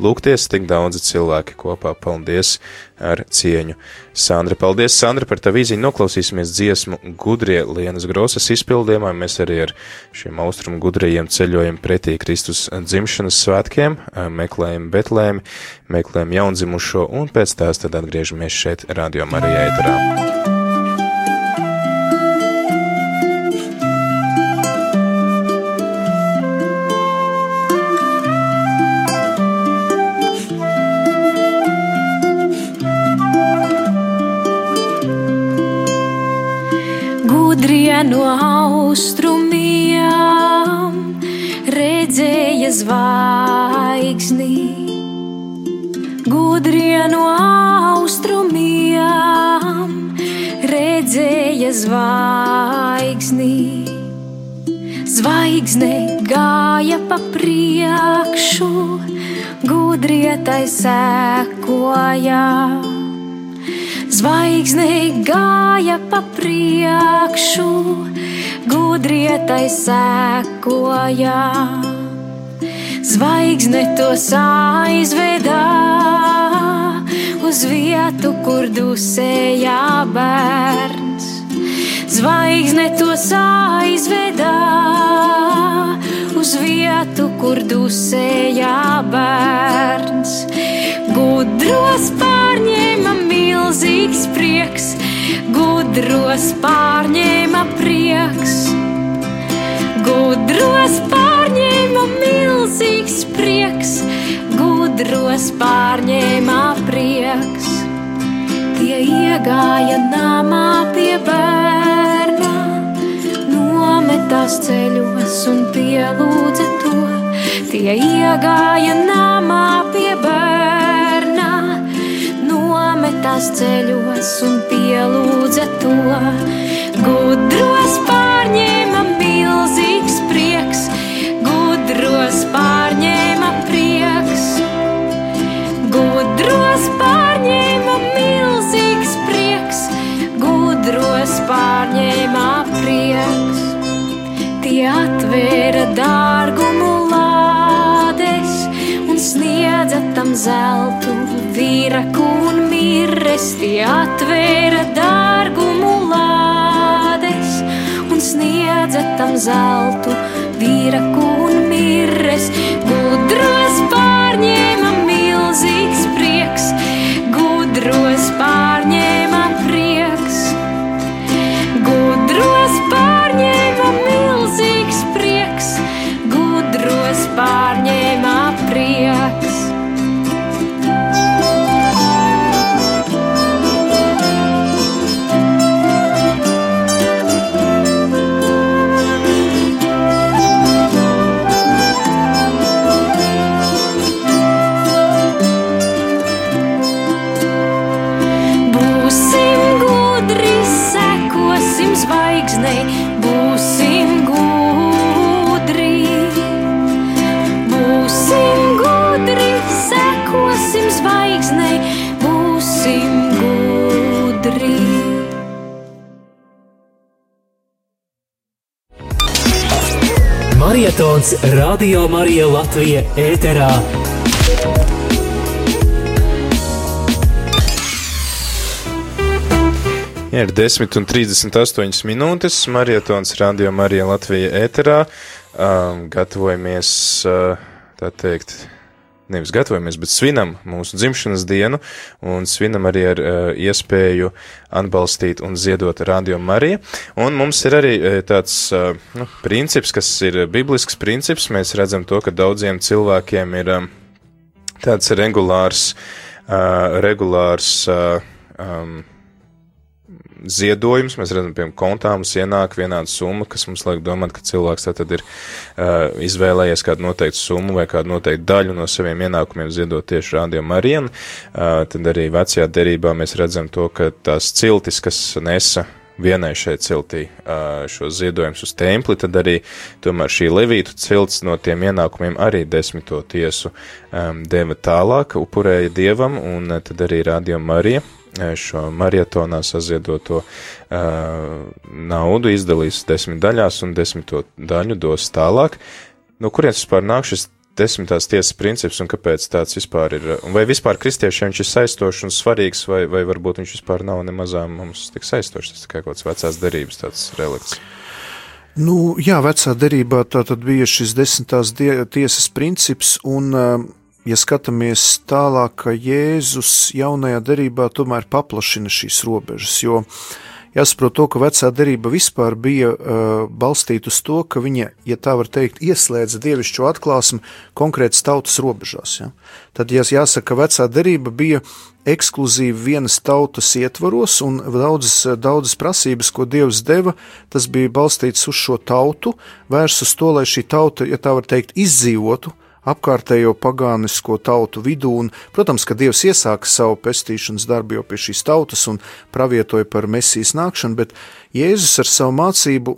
lūgties tik daudzi cilvēki kopā. Paldies! Ar cieņu. Sandra, paldies, Sandra, par tavu īziņu. Noklausīsimies dziesmu gudrie Lienas Grosas izpildījumā. Mēs arī ar šiem austrumu gudrajiem ceļojam pretī Kristus dzimšanas svētkiem, meklējam Betlēmi, meklējam jaundzimušo un pēc tās tad atgriežamies šeit Radio Marijā ēterā. Austrumiem redzēja zvaigzni. Gudrie no austrumiem redzēja zvaigzni. Zvaigzne gāja pa priekšu, gudrietai sekoja. Zvaigzne gāja pa priekšu, gudrietai sekoja. Zvaigzne tos aizvedā uz vietu, kur dusēja bērns. Zvaigzne tos aizvedā uz vietu, kur dusēja bērns. Gudros pārņēma milzīgs prieks, gudros pārņēma prieks. Gudros pārņēma milzīgs prieks, gudros pārņēma prieks. Tie iegāja namā pie bērna, nometās ceļos un pielūdza to. Tie iegāja namā pie bērna, nometās ceļos un pielūdza to. Gudros pārņēma milzīgs prieks, gudros pārņēma prieks. Gudros pārņēma milzīgs prieks, gudros pārņēma prieks. Tie atvēra dārgumu lādes un sniedza tam zeltu, vīraku Tie atvēra dārgumu lādes un sniedza tam zeltu, vīraku un mirres. Gudros pārņēma milzīgs prieks, gudros pārņēma Marietons Radio Marija Latvija ēterā. Jā, ir 10 un 38 minūtes. Marietons Radio Marija Latvija ēterā. Um, gatavojamies, uh, tā teikt, nevis gatavojamies, bet svinam mūsu dzimšanas dienu un svinam arī ar uh, iespēju atbalstīt un ziedot Radio Mariju. Un mums ir arī uh, tāds uh, nu, princips, kas ir biblisks princips. Mēs redzam to, ka daudziem cilvēkiem ir um, tāds regulārs, uh, regulārs uh, um, ziedojums. Mēs redzam, piemēram, kontā mums ienāk vienāda summa, kas mums liek domāt, ka cilvēks tad ir uh, izvēlējies kādu noteiktu summu vai kādu noteiktu daļu no saviem ienākumiem ziedot tieši rādījumam Marijam. Uh, tad arī vecajā derībā mēs redzam to, ka tās ciltis, kas nesa vienai šeit ciltī šo ziedojumus uz templi, tad arī tomēr šī levītu cilts no tiem ienākumiem arī desmito tiesu deva tālāk, upurēja dievam, un tad arī rādījuma Marija šo marietonā saziedoto uh, naudu izdalīs desmit daļās un desmito daļu dos tālāk. No kurienes vispār nāk šis desmitās tiesas princips un kāpēc tāds vispār ir? Un vai vispār kristiešiem viņš ir saistošs un svarīgs, vai, vai varbūt viņš vispār nav nemazām mums tik saistošs? Tas tikai kaut kāds vecās derības tāds relikts. Nu, jā, vecā derībā tā tad bija šis desmitās tiesas princips, un uh, ja skatāmies tālāk, ka Jēzus jaunajā derībā tomēr paplašina šīs robežas, jo jāsaprot to, ka vecā derība vispār bija uh, balstīta uz to, ka viņa, ja tā var teikt, ieslēdza dievišķo atklāsmi konkrētas tautas robežās. Ja? Tad, ja jāsaka, ka vecā derība bija ekskluzīvi vienas tautas ietvaros, un daudzas, daudzas prasības, ko Dievs deva, tas bija balstīts uz šo tautu, vērsts uz to, lai šī tauta, ja tā var teikt, izdzīvotu, apkārtējo pagānisko tautu vidū. Un, protams, ka Dievs iesāka savu pestīšanas darbu jau pie šīs tautas un pravietoja par mesijas nākšanu, bet Jēzus ar savu mācību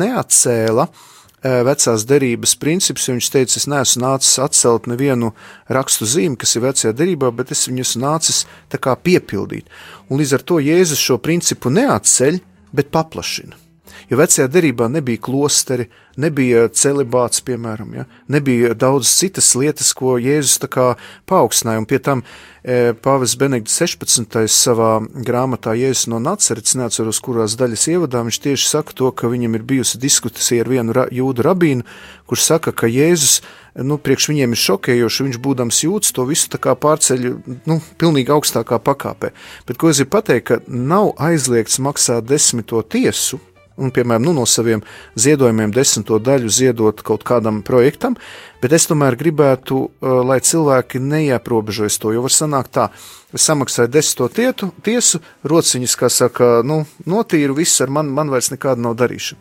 neatcēla eh, vecās derības principus, jo viņš teica, es neesmu nācis atcelt nevienu rakstu zīmi, kas ir vecajā derībā, bet es viņus nācis tā kā piepildīt. Un līdz ar to Jēzus šo principu neatceļ, bet paplašina. Jo vecajā derībā nebija klosteri, nebija celibāts, piemēram, ja? nebija daudz citas lietas, ko Jēzus tā kā paaugstināja, un pie tam e, Pāvis Benedikts 16. savā grāmatā Jēzus no Nacerets, neatceros, kurās daļas ievadā, viņš tieši saka to, ka viņam ir bijusi diskusija ar vienu ra jūdu rabīnu, kurš saka, ka Jēzus, nu, priekš viņiem ir šokējoši, viņš būdams jūds, to visu pārceļ, nu, pilnīgi augstākā pakāpē. Bet, ko es gribu pateikt, ka nav aizliegts maksāt desmito tiesu, un, piemēram, nu, no saviem ziedojumiem desmito daļu ziedot kaut kādam projektam, bet es tomēr gribētu, uh, lai cilvēki neieprobežojas to, jo var sanākt tā, es samaksāju desmito tietu, tiesu, rociņas, kā saka, nu, notīru, viss ar man, man vairs nekāda nav darīšana.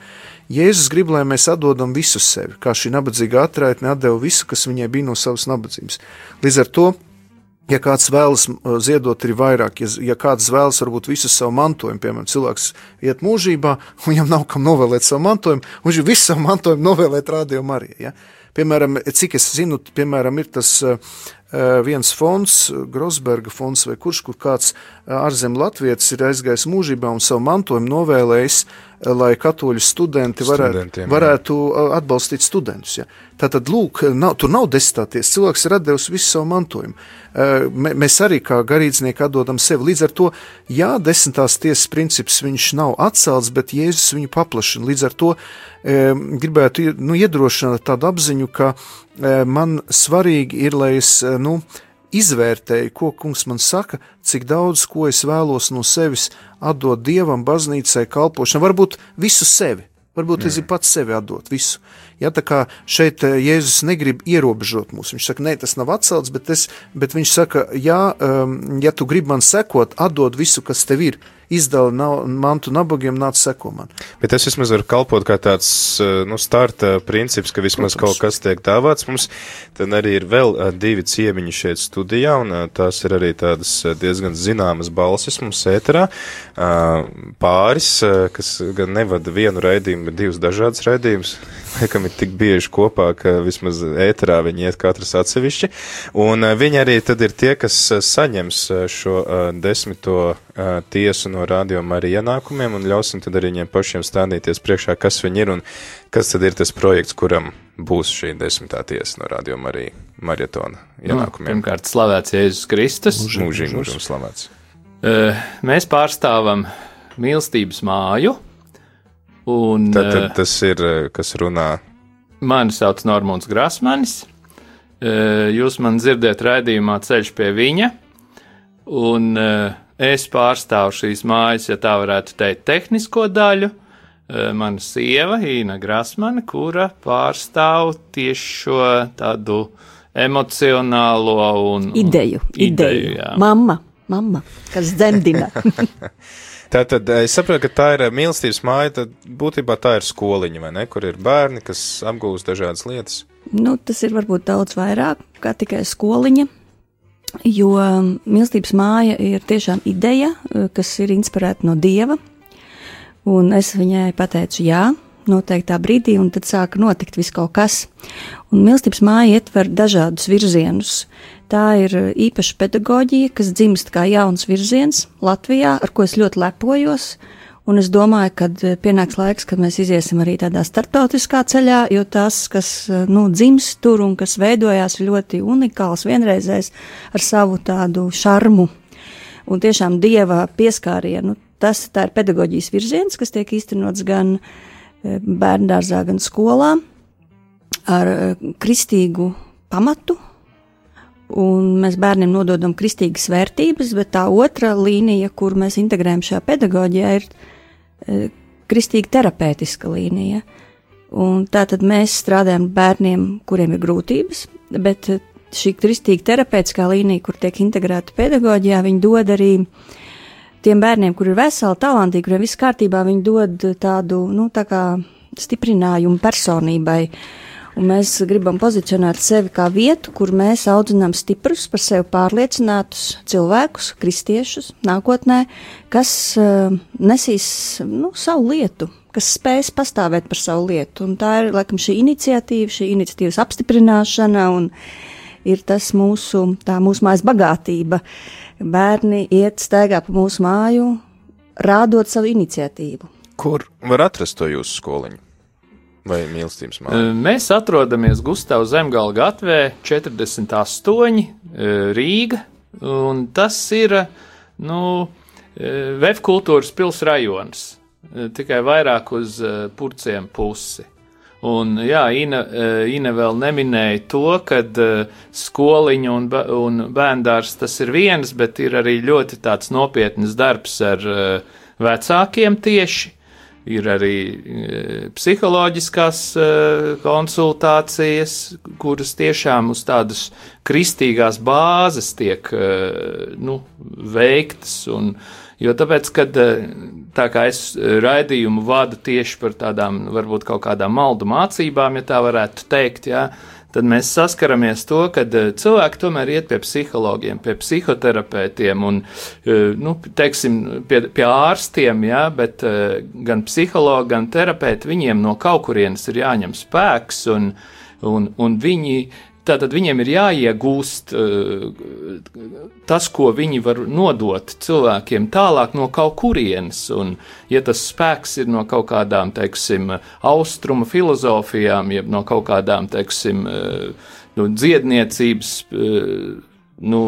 Jēzus grib, lai mēs atdodam visu sevi, kā šī nabadzīga atraitne atdeva visu, kas viņai bija no savas nabadzības. Līdz ar to Ja kāds vēlas ziedot arī vairāk, ja, ja kāds vēlas varbūt visu savu mantojumu, piemēram, cilvēks iet mūžībā, un *laughs* viņam nav kam novēlēt savu mantojumu, viņš visu savu mantojumu novēlēt radio Marijai. Ja? Piemēram, cik es zinu, piemēram, ir tas uh, viens fonds, Grosberga fonds vai kurš, kur kāds ārzem latvietis ir aizgājis mūžībā un savu mantojumu novēlējis, lai katoļu studenti varētu, varētu atbalstīt studentus. Ja. Tātad, lūk, nav, tur nav desmitāties, cilvēks ir atdevis visu savu mantojumu. Mēs arī kā garīdznieki atdodam sevi. Līdz ar to, jā, desmitās tiesas princips viņš nav atcelts, bet Jēzus viņu paplašina. Līdz ar to gribētu nu, iedrošināt tādu apziņu, ka man svarīgi ir, lai es, nu, izvērtēju, ko kungs man saka, cik daudz, ko es vēlos no sevis atdot dievam, baznīcai, kalpošanai, varbūt visu sevi. Varbūt es gribu pats sevi atdot visu. Ja, tā kā šeit eh, Jēzus negrib ierobežot mūs, viņš saka, nē, tas nav atcelts, bet, es, bet viņš saka, jā, um, ja tu gribi man sekot, atdod visu, kas tev ir izdala nav, mantu nabagiem, nāc seko man. Bet tas vismaz var kalpot kā tāds, eh, nu, starta princips, ka vismaz Protams. kaut kas tiek dāvāts mums. Tad arī ir vēl eh, divi ciemiņi šeit studijā, un tās ir arī tādas diezgan zināmas balsis mums ēterā. Pāris, kas gan nevada vienu raidījumu, bet divus dažādus raidījumus, *laughs* laikam ir tik bieži kopā, ka vismaz ēterā viņi iet katrs atsevišķi. Un viņi arī tad ir tie, kas saņems šo desmito tiesu no rādījuma arī ienākumiem un ļausim tad arī viņiem pašiem stādīties priekšā, kas viņi ir un kas tad ir tas projekts, kuram būs šī desmitā tiesa no rādījuma arī marietona ienākumiem. Nu, pirmkārt, slavēts Jēzus Kristus. Mūžīgi, mūžīgi slavēts. Mēs pārstāvam mīlestības māju. Un, tad, tad tas ir, kas runā. Mani sauc Normons Grasmanis. Jūs man dzirdat raidījumā ceļš pie viņa. Un uh, Es pārstāvu šīs mājas, ja tā varētu teikt, tehnisko daļu. Eh, mana sieva, Ina Grasmane, kura pārstāv tieši šo tādu emocionālo un ideju. ideju, ideju jā. mamma, mamma, kas dzemdina. *laughs* Tātad eh, es saprotu, ka tā ir eh, mīlestības māja, tad būtībā tā ir skoliņa, vai ne, kur ir bērni, kas apgūst dažādas lietas. Nu, tas ir varbūt daudz vairāk kā tikai skoliņa. Jo mīlestības māja ir tiešām ideja, eh, kas ir inspirēta no dieva. Un es viņai pateicu, jā, noteiktā brīdī, un tad sāka notikt viss kaut kas. Un mīlestības māja ietver dažādus virzienus. Tā ir īpaša pedagoģija, kas dzimst kā jauns virziens Latvijā, ar ko es ļoti lepojos. Un es domāju, ka pienāks laiks, kad mēs iesim arī tādā starptautiskā ceļā, jo tas, kas nu, dzims tur un kas veidojās, ir ļoti unikāls, vienreizējs ar savu tādu šarmu un tiešām dieva pieskārienu. Tas tā ir pedagoģijas virziens, kas tiek īstenots gan eh, bērndārzā, gan skolā ar kristīgu pamatu, un mēs bērniem nododam kristīgas vērtības, bet tā otra līnija, kur mēs integrējam šajā pedagoģijā, ir E, kristīga terapeitiska līnija. Un tātad mēs strādājam ar bērniem, kuriem ir grūtības, bet šī kristīga terapeitiskā līnija, kur tiek integrēta pedagoģijā, viņi dod arī tiem bērniem, kur ir veseli, talantīgi, kuriem viss kārtībā, viņi dod tādu, nu, tā kā stiprinājumu personībai. Un mēs gribam pozicionēt sevi kā vietu, kur mēs audzinām stiprus, par sevi pārliecinātus cilvēkus, kristiešus nākotnē, kas uh, nesīs nu, savu lietu, kas spēs pastāvēt par savu lietu. Un tā ir laikam šī iniciatīva, šī iniciatīvas apstiprināšana un ir tas mūsu, tā mūsu mājas bagātība. Bērni iet staigā pa mūsu māju, rādot savu iniciatīvu. Kur var atrast to jūsu skoliņu? Vai mīlestības māju? Mēs atrodamies Gustavs Zemgala gatvē 48 Rīga, un tas ir, nu, Vefkultūras pils rajons, tikai vairāk uz purciem pusi. Un, jā, Ina, Ina vēl neminēja to, ka skoliņa un, un bērndārs tas ir viens, bet ir arī ļoti tāds nopietns darbs ar vecākiem tieši ir arī psiholoģiskās konsultācijas, kuras tiešām uz tādas kristīgās bāzes tiek nu, veiktas. Un, jo tāpēc, kad tā kā es raidījumu vadu tieši par tādām, varbūt kaut kādām maldu mācībām, ja tā varētu teikt, jā, tad mēs saskaramies to, ka cilvēki tomēr iet pie psihologiem, pie psihoterapeitiem un, nu, teiksim, pie, pie ārstiem, jā, bet gan psihologi, gan terapeiti, viņiem no kaut kurienes ir jāņem spēks un, un, un viņi Tātad viņiem ir jāiegūst uh, tas, ko viņi var nodot cilvēkiem tālāk no kaut kurienes. Un, ja tas spēks ir no kaut kādām, teiksim, austrumu filozofijām, jeb no kaut kādām, teiksim, uh, nu, dziedniecības. Uh, nu,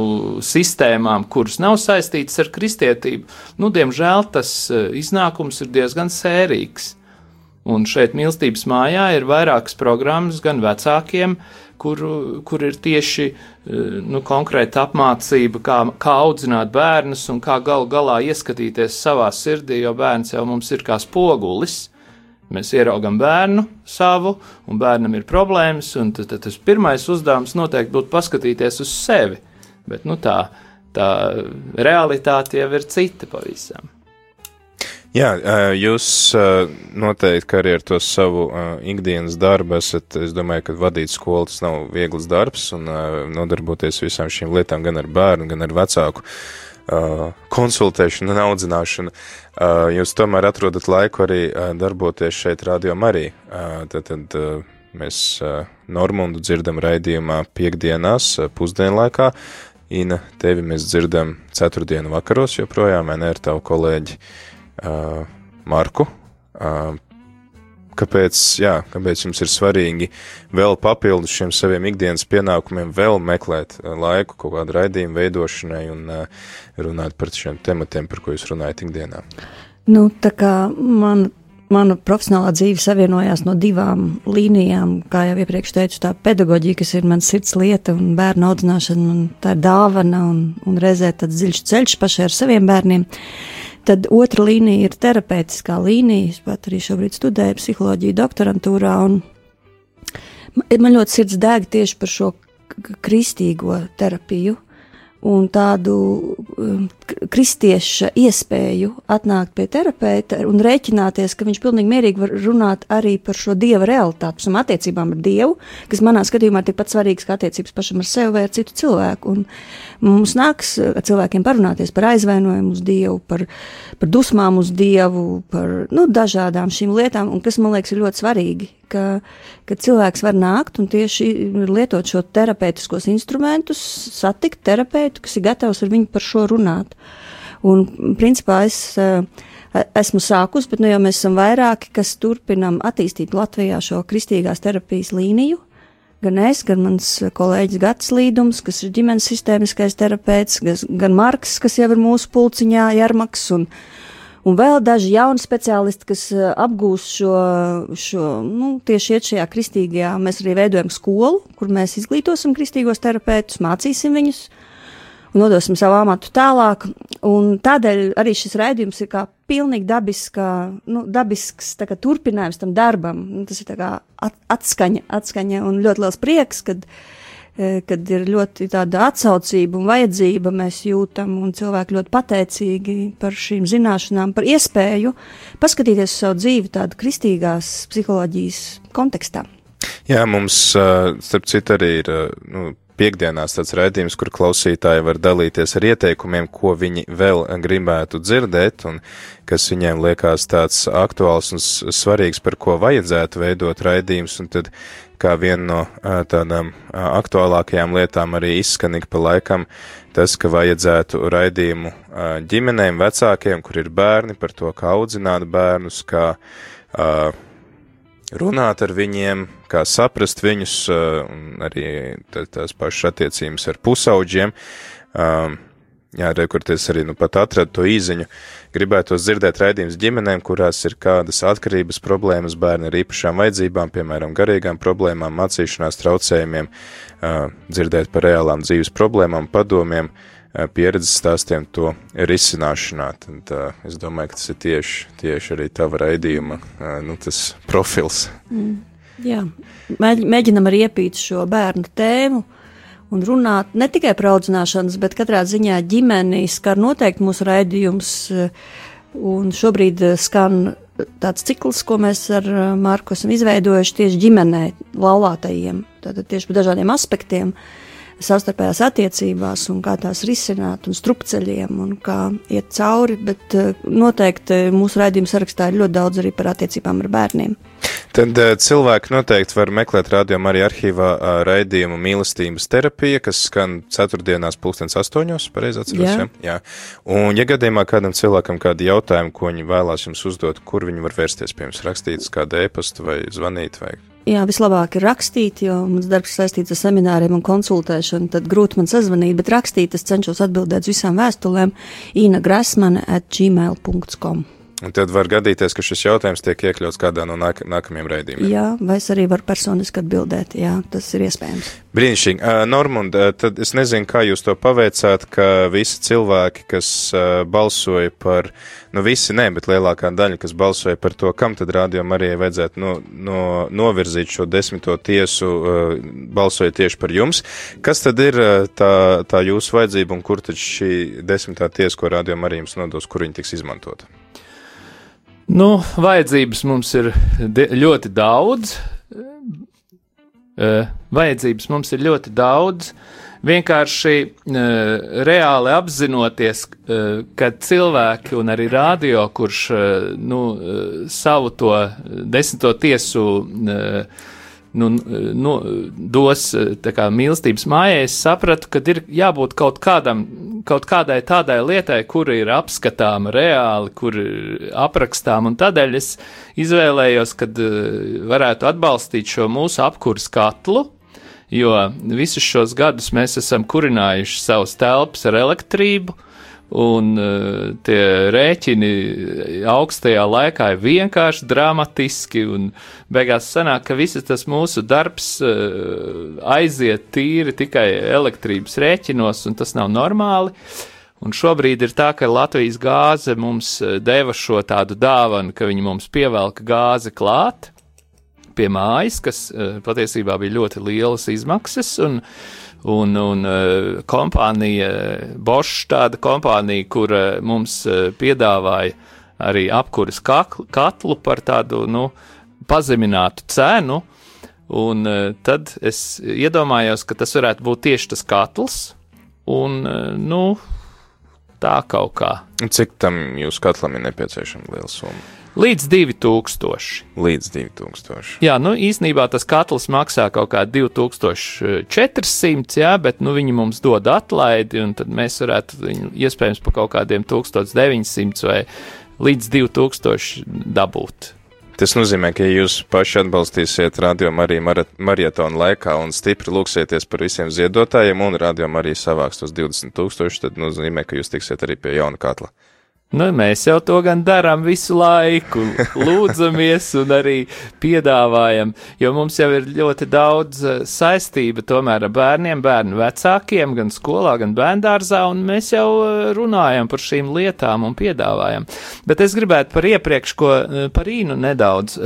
sistēmām, kuras nav saistītas ar kristietību, nu, diemžēl tas iznākums ir diezgan sērīgs. Un šeit mīlestības mājā ir vairākas programmas gan vecākiem, kur, kur ir tieši nu, konkrēta apmācība, kā, kā audzināt bērnus un kā gal galā ieskatīties savā sirdī, jo bērns jau mums ir kā spogulis. Mēs ieraugam bērnu savu, un bērnam ir problēmas, un tad, tad tas pirmais uzdevums noteikti būtu paskatīties uz sevi. Bet nu, tā, tā realitāte jau ir cita pavisam. Jā, jūs noteikti arī ar to savu ikdienas darbu esat, es domāju, ka vadīt skolu tas nav viegls darbs un nodarboties visām šīm lietām gan ar bērnu, gan ar vecāku konsultēšanu un audzināšanu. Jūs tomēr atrodat laiku arī darboties šeit Radio Marī. Tad, tad mēs Normundu dzirdam raidījumā piekdienās pusdienlaikā. Ina, tevi mēs dzirdam ceturtdienu vakaros joprojām, ne, ar tavu kolēģi uh, Marku. Uh, kāpēc, jā, kāpēc jums ir svarīgi vēl papildus šiem saviem ikdienas pienākumiem, vēl meklēt laiku kaut kādu raidījumu veidošanai un uh, runāt par šiem tematiem, par ko jūs runājat ikdienā? Nu, tā kā man, mana profesionālā dzīve savienojās no divām līnijām, kā jau iepriekš teicu, tā pedagoģija, kas ir mans sirds lieta un bērnu audzināšana, un tā ir dāvana un, un reizē tāds dziļš ceļš pašai ar saviem bērniem. Uh, Tad otra līnija ir terapeitiskā līnija. Es pat arī šobrīd studēju psiholoģiju doktorantūrā. Man ļoti sirds deg tieši par šo kristīgo terapiju un tādu um, kristieša iespēju atnākt pie terapeita un rēķināties, ka viņš pilnīgi mierīgi var runāt arī par šo dieva realitāti, un attiecībām ar dievu, kas manā skatījumā ir tikpat svarīgas kā attiecības pašam ar sevi vai ar citu cilvēku. Un mums nāks ar cilvēkiem parunāties par aizvainojumu uz dievu, par, par dusmām uz dievu, par nu, dažādām šīm lietām, un kas man liekas ir ļoti svarīgi ka, ka cilvēks var nākt un tieši lietot šo terapeitiskos instrumentus, satikt terapeitu, kas ir gatavs ar viņu par šo runāt. Un, principā, es uh, esmu sākus, bet nu jau mēs esam vairāki, kas turpinam attīstīt Latvijā šo kristīgās terapijas līniju. Gan es, gan mans kolēģis Gats Līdums, kas ir ģimenes sistēmiskais terapeits, gan Marks, kas jau ir mūsu pulciņā, Jarmaks un, uh, un vēl daži jauni speciālisti, kas eh, apgūst šo, šo nu, tieši iet šajā kristīgajā. Mēs arī veidojam skolu, kur mēs izglītosim kristīgos terapeitus, mācīsim viņus un nodosim savu amatu tālāk. Un tādēļ arī šis raidījums ir kā pilnīgi dabiska, nu, dabisks kā, turpinājums tam darbam. Tas ir kā at, atskaņa, atskaņa un ļoti liels prieks, kad E, kad ir ļoti tāda atsaucība un vajadzība mēs jūtam, un cilvēki ļoti pateicīgi par šīm zināšanām, par iespēju paskatīties uz savu dzīvi tādu kristīgās psiholoģijas kontekstā. Jā, mums, ā, starp citu, arī ir ā, nu, piekdienās tāds raidījums, kur klausītāji var dalīties ar ieteikumiem, ko viņi vēl gribētu dzirdēt un kas viņiem liekas tāds aktuāls un svarīgs, par ko vajadzētu veidot raidījums, un tad kā viena no tādām aktuālākajām lietām arī izskan ik pa laikam tas, ka vajadzētu raidījumu ģimenēm, vecākiem, kur ir bērni, par to, kā audzināt bērnus, kā ā, runāt ar viņiem, kā saprast viņus, un arī tā- tās pašas attiecības ar pusauģiem. Jā, re, kur es arī nu pat atradu to īziņu. Gribētos dzirdēt raidījumus ģimenēm, kurās ir kādas atkarības problēmas, bērni ar īpašām vajadzībām, piemēram, garīgām problēmām, mācīšanās traucējumiem, dzirdēt par reālām dzīves problēmām, padomiem, uh, pieredzes stāstiem to risināšanā. Tad, uh, es domāju, ka tas ir tieši, tieši arī tava raidījuma uh, nu, profils. Mm. Jā, mēģ, mēģinam arī iepīt šo bērnu tēmu un runāt ne tikai par audzināšanas, bet katrā ziņā ģimeni skar noteikti mūsu raidījums. eh, Un šobrīd eh, skan tāds cikls, ko mēs ar eh, Marku esam izveidojuši tieši ģimenē, laulātajiem, tātad tieši par dažādiem aspektiem savstarpējās attiecībās un kā tās risināt un strupceļiem un kā iet cauri, bet eh, noteikti mūsu raidījuma sarakstā ir ļoti daudz arī par attiecībām ar bērniem. Tad uh, cilvēki noteikti var meklēt rādījumu arī arhīvā uh, raidījumu mīlestības terapija, kas skan ceturtdienās pulkstens astoņos, pareizi atceros, Jā. Jā. Un, ja gadījumā kādam cilvēkam kādi jautājumi, ko viņi vēlās jums uzdot, kur viņi var vērsties pie jums, rakstīt kādu e-pastu vai zvanīt vai Jā, vislabāk ir rakstīt, jo mans darbs saistīts ar semināriem un konsultēšanu. Tad grūti man sazvanīt, bet rakstīt es cenšos atbildēt uz visām vēstulēm. Ina Grasmane at gmail.com. Un tad var gadīties, ka šis jautājums tiek iekļauts kādā no nāk nākamajiem raidījumiem. Jā, vai es arī varu personiski atbildēt? Jā, tas ir iespējams. Brīnišķīgi. Normund, tad es nezinu, kā jūs to paveicāt, ka visi cilvēki, kas balsoja par, nu visi ne, bet lielākā daļa, kas balsoja par to, kam tad radio Marijai vajadzētu no, no, novirzīt šo desmito tiesu, balsoja tieši par jums. Kas tad ir tā, tā jūsu vajadzība un kur tad šī desmitā tiesa, ko radio Marija jums nodos, kur viņa tiks izmantota? Nu, vajadzības mums ir ļoti daudz. Eh, Vajadzības mums ir ļoti daudz. Vienkārši uh, reāli apzinoties, uh, ka cilvēki un arī radio, kurš nu, savu to desmito tiesu nu, nu, dos uh, kā mīlestības mājai, es sapratu, ka ir jābūt kaut, kādam, kaut kādai tādai lietai, kura ir apskatāma reāli, kur ir aprakstām, un tādēļ es izvēlējos, kad uh, varētu atbalstīt šo mūsu apkurs katlu, jo visus šos gadus mēs esam kurinājuši savus telpas ar elektrību, un uh, tie rēķini augstajā laikā ir vienkārši dramatiski, un beigās sanāk, ka viss tas mūsu darbs uh, aiziet tīri tikai elektrības rēķinos, un tas nav normāli. Un šobrīd ir tā, ka Latvijas gāze mums eh, deva šo tādu dāvanu, ka viņi mums pievelka gāzi klāt pie mājas, kas uh, patiesībā bija ļoti lielas izmaksas. Un, un, un uh, kompānija, Bosch, tāda kompānija, kur uh, mums piedāvāja arī apkuras katlu par tādu nu, pazeminātu cenu. Un tad es iedomājos, ka tas varētu būt tieši tas katls. Un, nu, tā kaut kā. Cik tam jūsu katlam ir nepieciešama liela summa? Līdz 2000. Līdz 2000. Jā, nu īsnībā tas katls maksā kaut kā 2400, jā, bet nu viņi mums dod atlaidi, un tad mēs varētu viņu iespējams pa kaut kādiem 1900 vai līdz 2000 dabūt. Tas nozīmē, ka ja jūs paši atbalstīsiet radiomu arī marietonu laikā un stipri lūksieties par visiem ziedotājiem un radiomu arī savāks tos 20 tūkstoši, tad nozīmē, ka jūs tiksiet arī pie jauna katla. Nu, mēs jau to gan darām visu laiku, lūdzamies un arī piedāvājam, jo mums jau ir ļoti daudz eh, saistība tomēr ar bērniem, bērnu vecākiem, gan skolā, gan bērndārzā, un mēs jau eh, runājam par šīm lietām un piedāvājam. Bet es gribētu par iepriekš, ko eh, par īnu nedaudz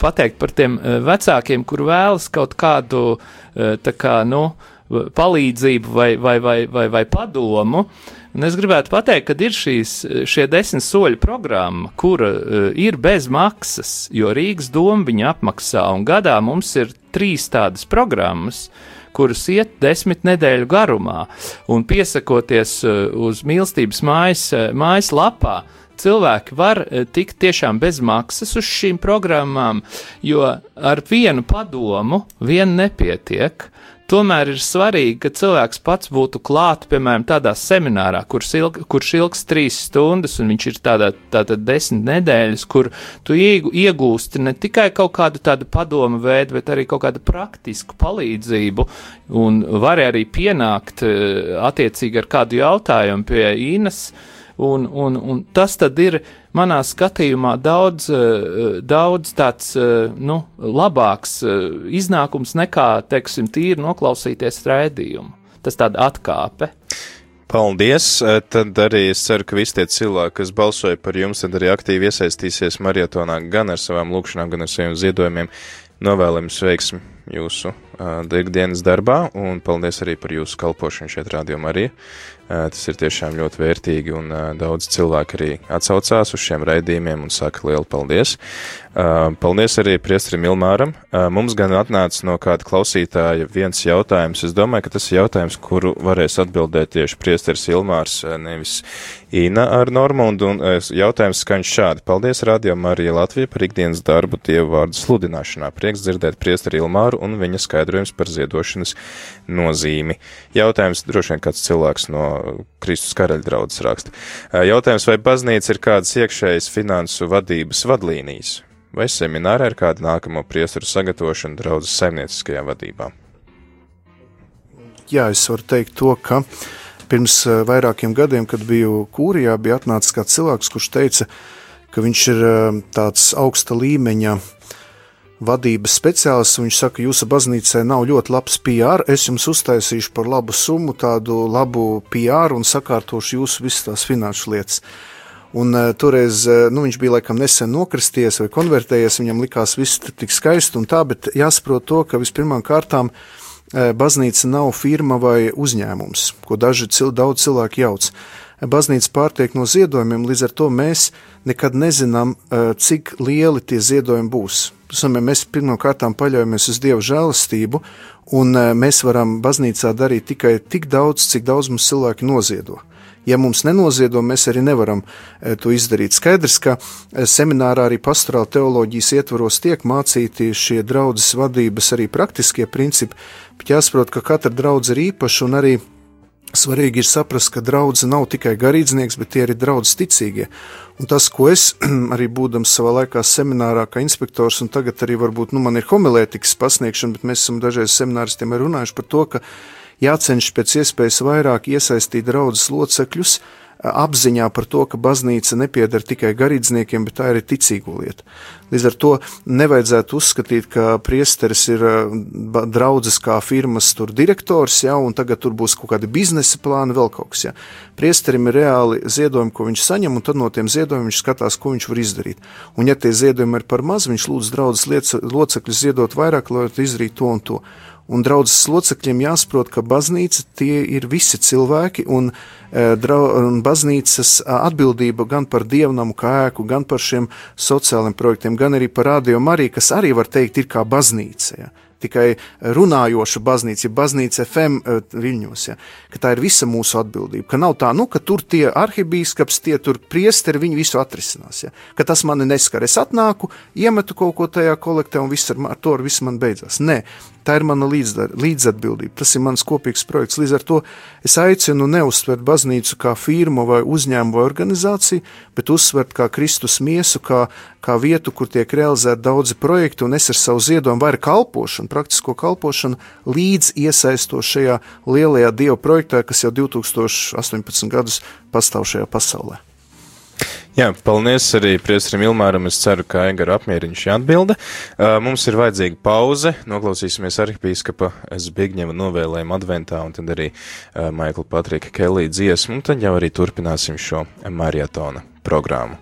pateikt par tiem vecākiem, kur vēlas kaut kādu, tā kā, nu, palīdzību vai, vai, vai, vai, vai padomu. Un es gribētu pateikt, ka ir šīs, šie desmit soļu programma, kura uh, ir bez maksas, jo Rīgas doma viņa apmaksā, un gadā mums ir trīs tādas programmas, kuras iet desmit nedēļu garumā, un piesakoties uh, uz mīlestības mājas, uh, mājas lapā, cilvēki var tikt tiešām bez maksas uz šīm programmām, jo ar vienu padomu vien nepietiek. Tomēr ir svarīgi, ka cilvēks pats būtu klāt, piemēram, tādā seminārā, kurš, ilg, kurš ilgs trīs stundas, un viņš ir tādā, tādā desmit nedēļas, kur tu iegūsti ne tikai kaut kādu tādu padomu veidu, bet arī kaut kādu praktisku palīdzību, un vari arī pienākt eh, attiecīgi ar kādu jautājumu pie Īnas. Un, un, un tas tad ir manā skatījumā daudz, eh, daudz tāds eh, nu, labāks eh, iznākums nekā, teiksim, tīri noklausīties raidījumu. Tas tāda atkāpe. Paldies! Tad arī es ceru, ka visi tie cilvēki, kas balsoja par jums, tad arī aktīvi iesaistīsies marietonā gan ar savām lūkšanām, gan ar saviem ziedojumiem. Novēlam jums veiksmi jūsu uh, ikdienas darbā, un paldies arī par jūsu kalpošanu šeit, Rādio Marija. Tas ir tiešām ļoti vērtīgi, un daudz cilvēku arī atsaucās uz šiem raidījumiem un saka lielu paldies. Paldies arī priestrim Ilmāram. Mums gan atnāca no kāda klausītāja viens jautājums. Es domāju, ka tas ir jautājums, kuru varēs atbildēt tieši priesteris Ilmārs, nevis Ina ar Normundu, un jautājums skan šādi. Paldies Radio Marija Latvija par ikdienas darbu Dievu vārdu sludināšanā. Prieks dzirdēt priesteri Ilmāru un viņa skaidrojums par ziedošanas nozīmi. Jautājums droši vien kāds cilvēks no Kristus karaļa draudzes raksta. Jautājums, vai baznīca ir kādas iekšējas finansu vadības vadlīnijas? vai seminārā ir kāda nākamo priesteru sagatavošana draudzes saimnieciskajā vadībā? Jā, es varu teikt to, ka pirms vairākiem gadiem, kad biju kūrijā, bija atnācis kāds cilvēks, kurš teica, ka viņš ir tāds augsta līmeņa vadības speciālists. Viņš saka, jūsu baznīcai nav ļoti labs PR, es jums uztaisīšu par labu summu, tādu labu PR un sakārtošu jūsu visas tās finanšu lietas. Un, uh, toreiz uh, nu, viņš bija laikam nesen nokristies vai konvertējies, viņam likās viss tik skaisti un tā, bet jāsaprot to, ka vispirmām kārtām uh, baznīca nav firma vai uzņēmums, ko daži cil, daudz cilvēki jauc. Baznīca pārtiek no ziedojumiem, līdz ar to mēs nekad nezinām, uh, cik lieli tie ziedojumi būs. Mēs pirmkārt paļaujamies uz Dieva žēlastību, un uh, mēs varam baznīcā darīt tikai tik daudz, cik daudz mums cilvēki noziedo. Ja mums nenoziedo, mēs arī nevaram e, to izdarīt. Skaidrs, ka e, seminārā arī pastorāla teoloģijas ietvaros tiek mācīti šie draudzes vadības arī praktiskie principi, bet jāsaprot, ka katra draudze ir īpaša un arī Svarīgi ir saprast, ka draudzene nav tikai garīdznieks, bet tie ir draudzes ticīgie. Un tas, ko es *clears throat* arī būdams savā laikā seminārā, kā inspektors, un tagad arī varbūt nu, man ir homilētikas pasniegšana, bet mēs esam dažreiz semināristiem runājuši par to, ka jācenšas pēc iespējas vairāk iesaistīt draudzes locekļus apziņā par to, ka baznīca nepieder tikai garīdzniekiem, bet tā ir ticīgo lieta. Līdz ar to nevajadzētu uzskatīt, ka priesteris ir draudzes kā firmas direktors, ja, un tagad tur būs kaut kādi biznesa plāni, vēl kaut kas. Ja. Priesterim ir reāli ziedojumi, ko viņš saņem, un tad no tiem ziedojumiem viņš skatās, ko viņš var izdarīt. Un ja tie ziedojumi ir par maz, viņš lūdz draudzes locekļus ziedot vairāk, lai varētu izdarīt to un to un draudzes locekļiem jāsaprot, ka baznīca tie ir visi cilvēki, un, e, un baznīcas atbildība gan par dievnamu kā ēku, gan par šiem sociāliem projektiem, gan arī par radio Mariju, kas arī var teikt ir kā baznīca. Ja tikai runājoša baznīca, ja baznīca FM eh, viļņos, ja, ka tā ir visa mūsu atbildība, ka nav tā, nu, ka tur tie arhibīskaps, tie tur priesteri, viņi visu atrisinās, ja, ka tas mani neskar. Es atnāku, iemetu kaut ko tajā kolektē un viss ar, ar to ar viss man beidzās. Nē, tā ir mana līdzatbildība, tas ir mans kopīgs projekts. Līdz ar to es aicinu neuztvert baznīcu kā firmu vai uzņēmumu vai organizāciju, bet uzsvert kā Kristus miesu, kā, kā vietu, kur tiek realizēti daudzi projekti, un es ar savu ziedojumu vai ar kalpošanu praktisko kalpošanu līdz iesaistos šajā lielajā Dieva projektā, kas jau 2018 gadus pastāv šajā pasaulē. Jā, paldies arī priesterim Ilmāram. Es ceru, ka Aigara apmierina šī atbilde. Mums ir vajadzīga pauze. Noklausīsimies arhipīskapa Zbigņeva novēlējumu adventā un tad arī Maikla Patrika Kelī dziesmu. Un tad jau arī turpināsim šo marietona programmu.